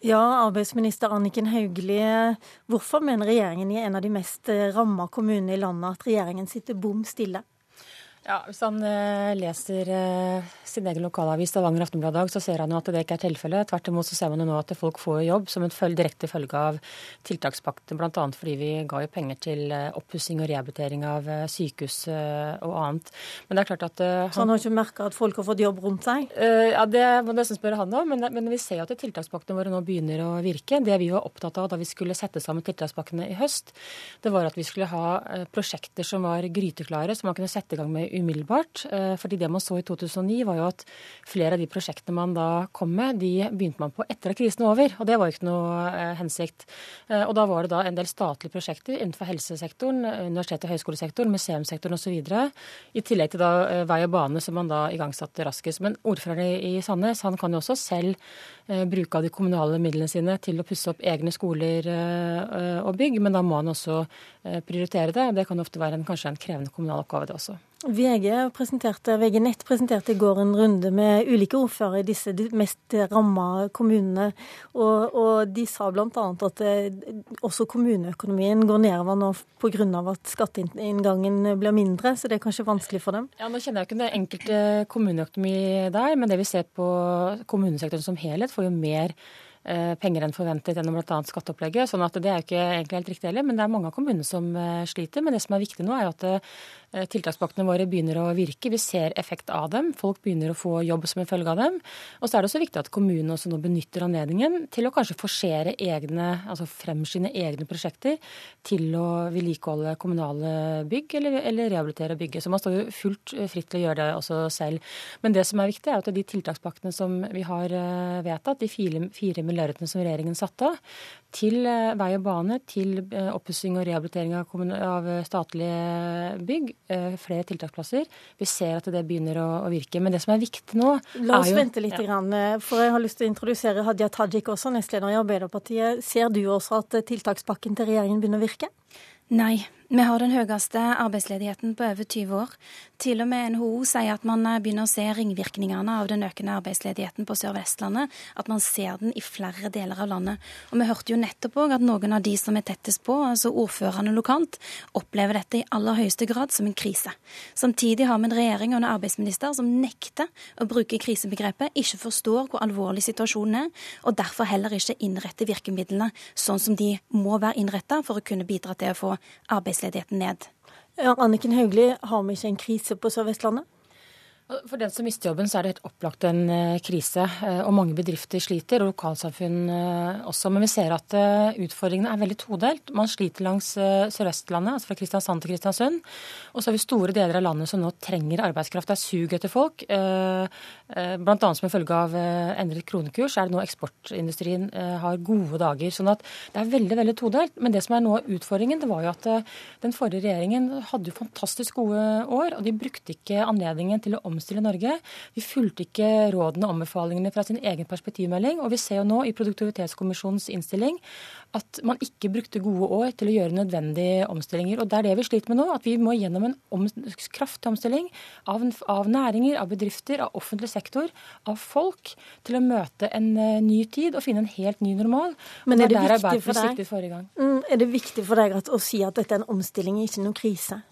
Ja, arbeidsminister Anniken Hauglie. Hvorfor mener regjeringen i en av de mest ramma kommunene i landet at regjeringen sitter bom stille? Ja, Hvis han uh, leser uh, sin egen lokalavis Stavanger Aftenblad dag, så ser han jo at det ikke er tilfellet. Tvert imot så ser man jo nå at folk får jobb som en følge, direkte følge av tiltakspakten, bl.a. fordi vi ga jo penger til uh, oppussing og rehabilitering av sykehus og annet. Men det er klart at han, Så han har ikke merka at folk har fått jobb rundt seg? ja, det må nesten spørre han om. Men, men, vi ser jo at tiltakspakkene våre nå begynner å virke. Det vi var opptatt av da vi skulle sette sammen tiltakspakkene i høst, det var at vi skulle ha prosjekter som var gryteklare, som man kunne sette i gang med umiddelbart. Fordi det man så i 2009 var jo at flere av de prosjektene man da kom med, de begynte man på etter at krisen var over. Og det var jo ikke noe hensikt. Og da var det da en del statlige prosjekter innenfor helsesektoren, universitet- og høyskolesektoren, museumssektoren osv. I tillegg til da vei og bane som man da igangsatte raskest. Men ordføreren i Sandnes han kan jo også selv bruke av de kommunale midlene sine til å pusse opp egne skoler og bygg, men da må han også prioritere det. Det kan ofte være en, kanskje en krevende kommunal oppgave, det også. VG, presenterte, VG Nett presenterte i går en runde med ulike ordførere i disse mest ramma kommunene. Og, og, de sa bl.a. at det, også kommuneøkonomien går nedover nå pga. at skatteinngangen blir mindre, så det er kanskje vanskelig for dem? Ja, Nå kjenner jeg ikke den enkelte kommuneøkonomi der, men det vi ser på kommunesektoren som helhet, får jo mer Eh, penger enn forventet gjennom bl.a. skatteopplegget. sånn at Det er jo ikke egentlig helt riktig heller, men det er mange av kommunene som eh, sliter. Men det som er viktig nå, er jo at eh, tiltakspakkene våre begynner å virke. Vi ser effekt av dem. Folk begynner å få jobb som en følge av dem. Og så er det også viktig at kommunene også nå benytter anledningen til å kanskje forsere egne, altså fremskynde egne prosjekter til å vedlikeholde kommunale bygg eller, eller rehabilitere bygget. Så man står jo fullt fritt til å gjøre det også selv. Men det som er viktig, er at de tiltakspakkene som vi har vedtatt, de fire, fire milliardene som regjeringen satte av til eh, vei og bane, til eh, oppussing og rehabilitering av, av, statlige bygg, eh, flere tiltaksplasser. Vi ser at det begynner å, å virke. Men det som er viktig nå La oss jo, vente litt, ja. grann, for jeg har lyst til å introdusere Hadia Tajik også, nestleder i Arbeiderpartiet. Ser du også at tiltakspakken til regjeringen begynner å virke? Nei, vi har den høyeste arbeidsledigheten på over 20 år. Til og med NHO sier at man eh, begynner å se ringvirkningene av den økende arbeidsledigheten på Sør-Vestlandet. At man ser den i flere deler av landet. Og vi hørte jo nettopp òg at noen av de som er tettest på, altså ordførerne lokalt, opplever dette i aller høyeste grad som en krise. Samtidig har vi en regjering og en arbeidsminister som nekter å bruke krisebegrepet, ikke forstår hvor alvorlig situasjonen er, og derfor heller ikke innretter virkemidlene sånn som de må være innretta for å kunne bidra til å få arbeidsledigheten arbeidsledigheten ned. Anniken Hauglie, har vi ikke en krise på Sør-Vestlandet? For den som mister jobben, så er det helt opplagt en eh, krise. Eh, og mange bedrifter sliter, og lokalsamfunn eh, også. Men vi ser at utfordringene er veldig todelt. Man sliter langs Sør-Østlandet, altså fra Kristiansand til Kristiansund. Og så har vi store deler av landet som nå trenger arbeidskraft. Det er sug etter folk. Bl.a. som en følge av endret kronekurs er det nå eksportindustrien har gode dager. Sånn at det er veldig, veldig todelt. Men det som er nå utfordringen, det var jo at den forrige regjeringen hadde jo fantastisk gode år, og de brukte ikke anledningen til å omstille omstille Norge. Vi fulgte ikke rådene og anbefalingene fra sin egen perspektivmelding. Og vi ser jo nå i Produktivitetskommisjonens innstilling at man ikke brukte gode år til å gjøre nødvendige omstillinger. Og det er det vi sliter med nå, at vi må gjennom en om, kraftig omstilling av, av, næringer, av bedrifter, av offentlig sektor, av folk, til å møte en uh, ny tid og finne en helt ny normal. Men er det, det viktig for deg, mm, er det viktig for deg å si at dette er en omstilling, ikke noen krise?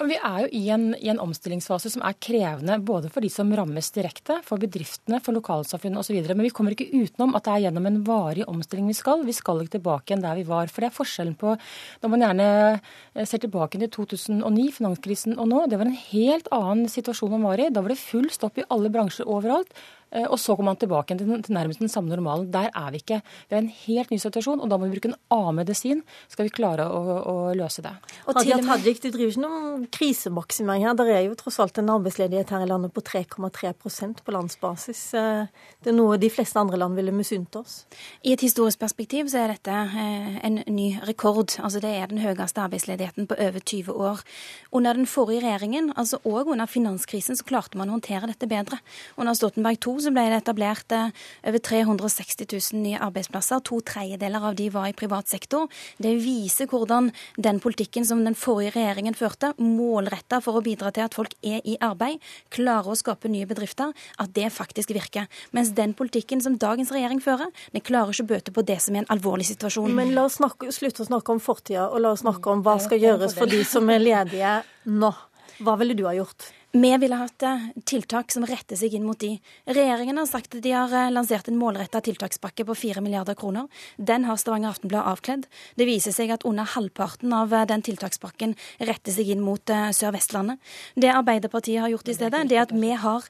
Vi er jo i en, i en, omstillingsfase som er krevende både for de som rammes direkte, for bedriftene, for lokalsamfunnet osv. Men vi kommer ikke utenom at det er gjennom en varig omstilling vi skal. Vi skal ikke tilbake igjen der vi var. For det er forskjellen på når man gjerne eh, ser tilbake til 2009, finanskrisen og nå. Det var en helt annen situasjon man var i. Da var det full stopp i alle bransjer overalt. Eh, og så kommer man tilbake til, til nærmest den samme normalen. Der er vi ikke. Det er en helt ny situasjon, og da må vi bruke en annen medisin skal vi klare å, å løse det. Og Hadia Tajik, du driver ikke noen krisemaksimering her. Det er jo tross alt en arbeidsledighet her i landet på 3,3% på landsbasis. Eh, det er noe de fleste andre land ville misunt oss. I et historisk perspektiv så er dette eh, en ny rekord. Altså Det er den høyeste arbeidsledigheten på over 20 år. Under den forrige regjeringen, altså òg under finanskrisen, så klarte man å håndtere dette bedre. Under Stoltenberg II så ble det etablert eh, over 360 000 nye arbeidsplasser. To tredjedeler av de var i privat sektor. Det viser hvordan den politikken som den forrige regjeringen førte, målretta for å bidra til at folk er i arbeid, klarer å skape nye bedrifter, at det faktisk virker. Mens den politikken som dagens regjering fører, den klarer ikke å bøte på det som er en alvorlig situasjon. Men la oss snakke, slutte å snakke om fortida, og la oss snakke om hva skal gjøres for de som er ledige nå. Hva ville du ha gjort? Vi ville hatt eh, tiltak som retter seg inn mot de. Regjeringen har sagt at de har eh, lansert en målretta tiltakspakke på 4 milliarder kroner. Den har Stavanger Aftenblad avkledd. Det viser seg at under halvparten av eh, den tiltakspakken retter seg inn mot Sør-Vestlandet. Det Arbeiderpartiet har gjort i stedet, det er at vi har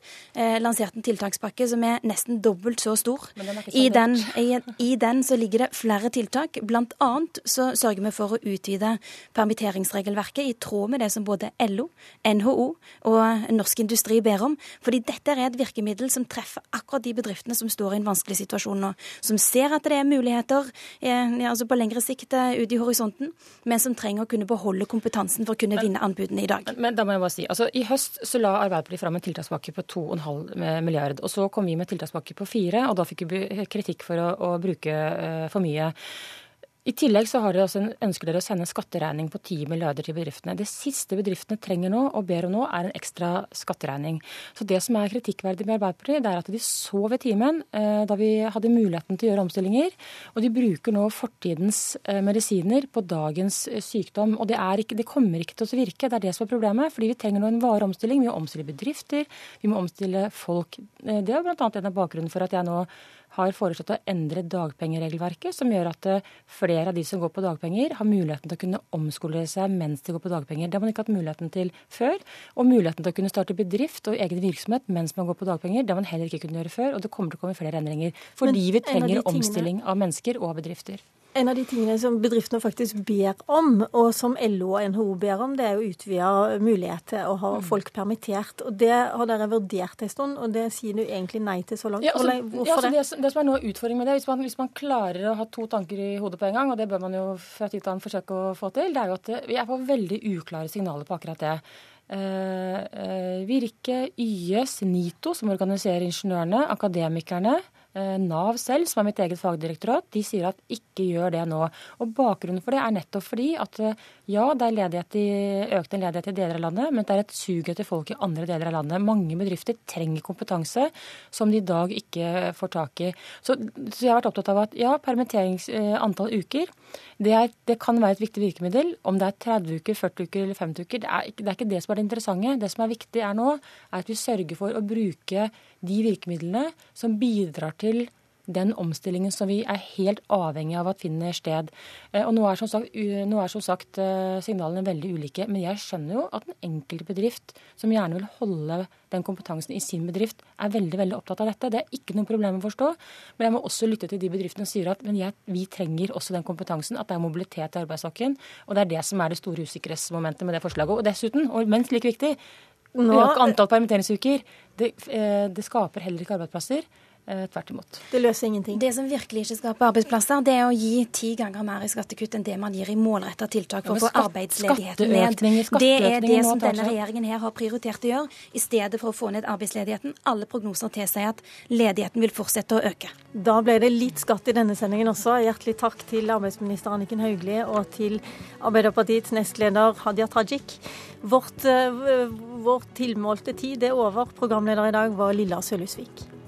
lansert en tiltakspakke som er nesten dobbelt så stor. I den, i, I den, så ligger det flere tiltak. Blant annet så sørger vi for å utvide permitteringsregelverket i tråd med det som både LO, NHO og norsk industri ber om. Fordi dette er et virkemiddel som treffer akkurat de bedriftene som står i en vanskelig situasjon nå. Som ser at det er muligheter eh, altså på lengre sikt eh, ut i horisonten, men som trenger å kunne beholde kompetansen for å kunne vinne anbudene i dag. Men, men da må jeg bare si, altså I høst så la Arbeiderpartiet fram en tiltakspakke på 2,5 milliard. og Så kom vi med tiltakspakke på 4, og da fikk vi kritikk for å, å bruke uh, for mye. I tillegg så har de også en, ønsker dere å sende skatteregning på 10 milliarder til bedriftene. Det siste bedriftene trenger nå, og ber om nå, er en ekstra skatteregning. Så Det som er kritikkverdig med Arbeiderpartiet, det er at de sov i timen eh, da vi hadde muligheten til å gjøre omstillinger. Og de bruker nå fortidens eh, medisiner på dagens eh, sykdom. Og det, ikke, det, kommer ikke til å virke. Det er det som er problemet. Fordi vi trenger nå en varig omstilling. Vi må omstille bedrifter, vi må omstille folk. Eh, det er bl.a. en av bakgrunnen for at jeg nå har foreslått å endre dagpengeregelverket, som gjør at eh, flere av de som går på dagpenger, har muligheten til å kunne omskolere seg mens de går på dagpenger. Det har man ikke hatt muligheten til før. Og muligheten til å kunne starte bedrift og egen virksomhet mens man går på dagpenger, det har man heller ikke kunnet gjøre før. Og det kommer til å komme flere endringer. Fordi vi trenger tingene... omstilling av mennesker og bedrifter. En av de tingene som bedriftene faktisk ber om, og som LO og NHO ber om, det er jo utvida mulighet til å ha mm. folk permittert. Og Det har dere vurdert en stund, og det sier du egentlig nei til så langt. Ja, altså, Hvorfor ja, altså, det? det? som er noe utfordring med det, hvis man, hvis man, klarer å ha to tanker i hodet på en gang, og det bør man jo fra tid til annen forsøke å få til, det er jo at vi er på veldig uklare signaler på akkurat det. Uh, uh, Virke, YS, NITO, som organiserer ingeniørene, akademikerne, Eh, Nav selv, som er mitt eget fagdirektorat, de sier at ikke gjør det nå. Og Bakgrunnen for det er nettopp fordi at eh, ja, det er ledighet i, økte ledighet i deler av landet, men det er et sug etter folk i andre deler av landet. Mange bedrifter trenger kompetanse som de i dag ikke får tak i. Så, så jeg har vært opptatt av at ja, permitteringsantall eh, uker det, er, det, kan være et viktig virkemiddel. Om det er 30 uker, 40 uker eller 50 uker, det er, det er, ikke det som er det interessante. Det som er viktig er nå, er at vi sørger for å bruke de virkemidlene som bidrar til den omstillingen som vi er helt avhengig av at finner sted. Eh, og Nå er sagt, nå er som sagt eh, signalene veldig ulike, men jeg skjønner jo at den enkelte bedrift som gjerne vil holde den kompetansen i sin bedrift, er veldig veldig opptatt av dette. Det er ikke noe problem å forstå. Men jeg må også lytte til de bedriftene som sier at jeg, vi trenger også den kompetansen, at det er mobilitet i arbeidsstokken. Og det er det som er det store usikkerhetsmomentet med det forslaget. Og dessuten, og minst like viktig, øke antall permitteringsuker. Det, eh, det skaper heller ikke arbeidsplasser. Eh, tvert imot. Det løser ingenting. Det som virkelig ikke skaper arbeidsplasser, det er å gi ti ganger mer i skattekutt enn det man gir i målretta tiltak for ja, å få arbeidsledigheten ned. Det er det som denne regjeringen her har prioritert å gjøre, i stedet for å få ned arbeidsledigheten. Alle prognoser tilsier at ledigheten vil fortsette å øke. Da ble det litt skatt i denne sendingen også. Hjertelig takk til arbeidsminister Anniken Hauglie og til Arbeiderpartiets nestleder Hadia Tajik. Vårt, vårt tilmålte tid er over. Programleder i dag var Lilla Sølhusvik.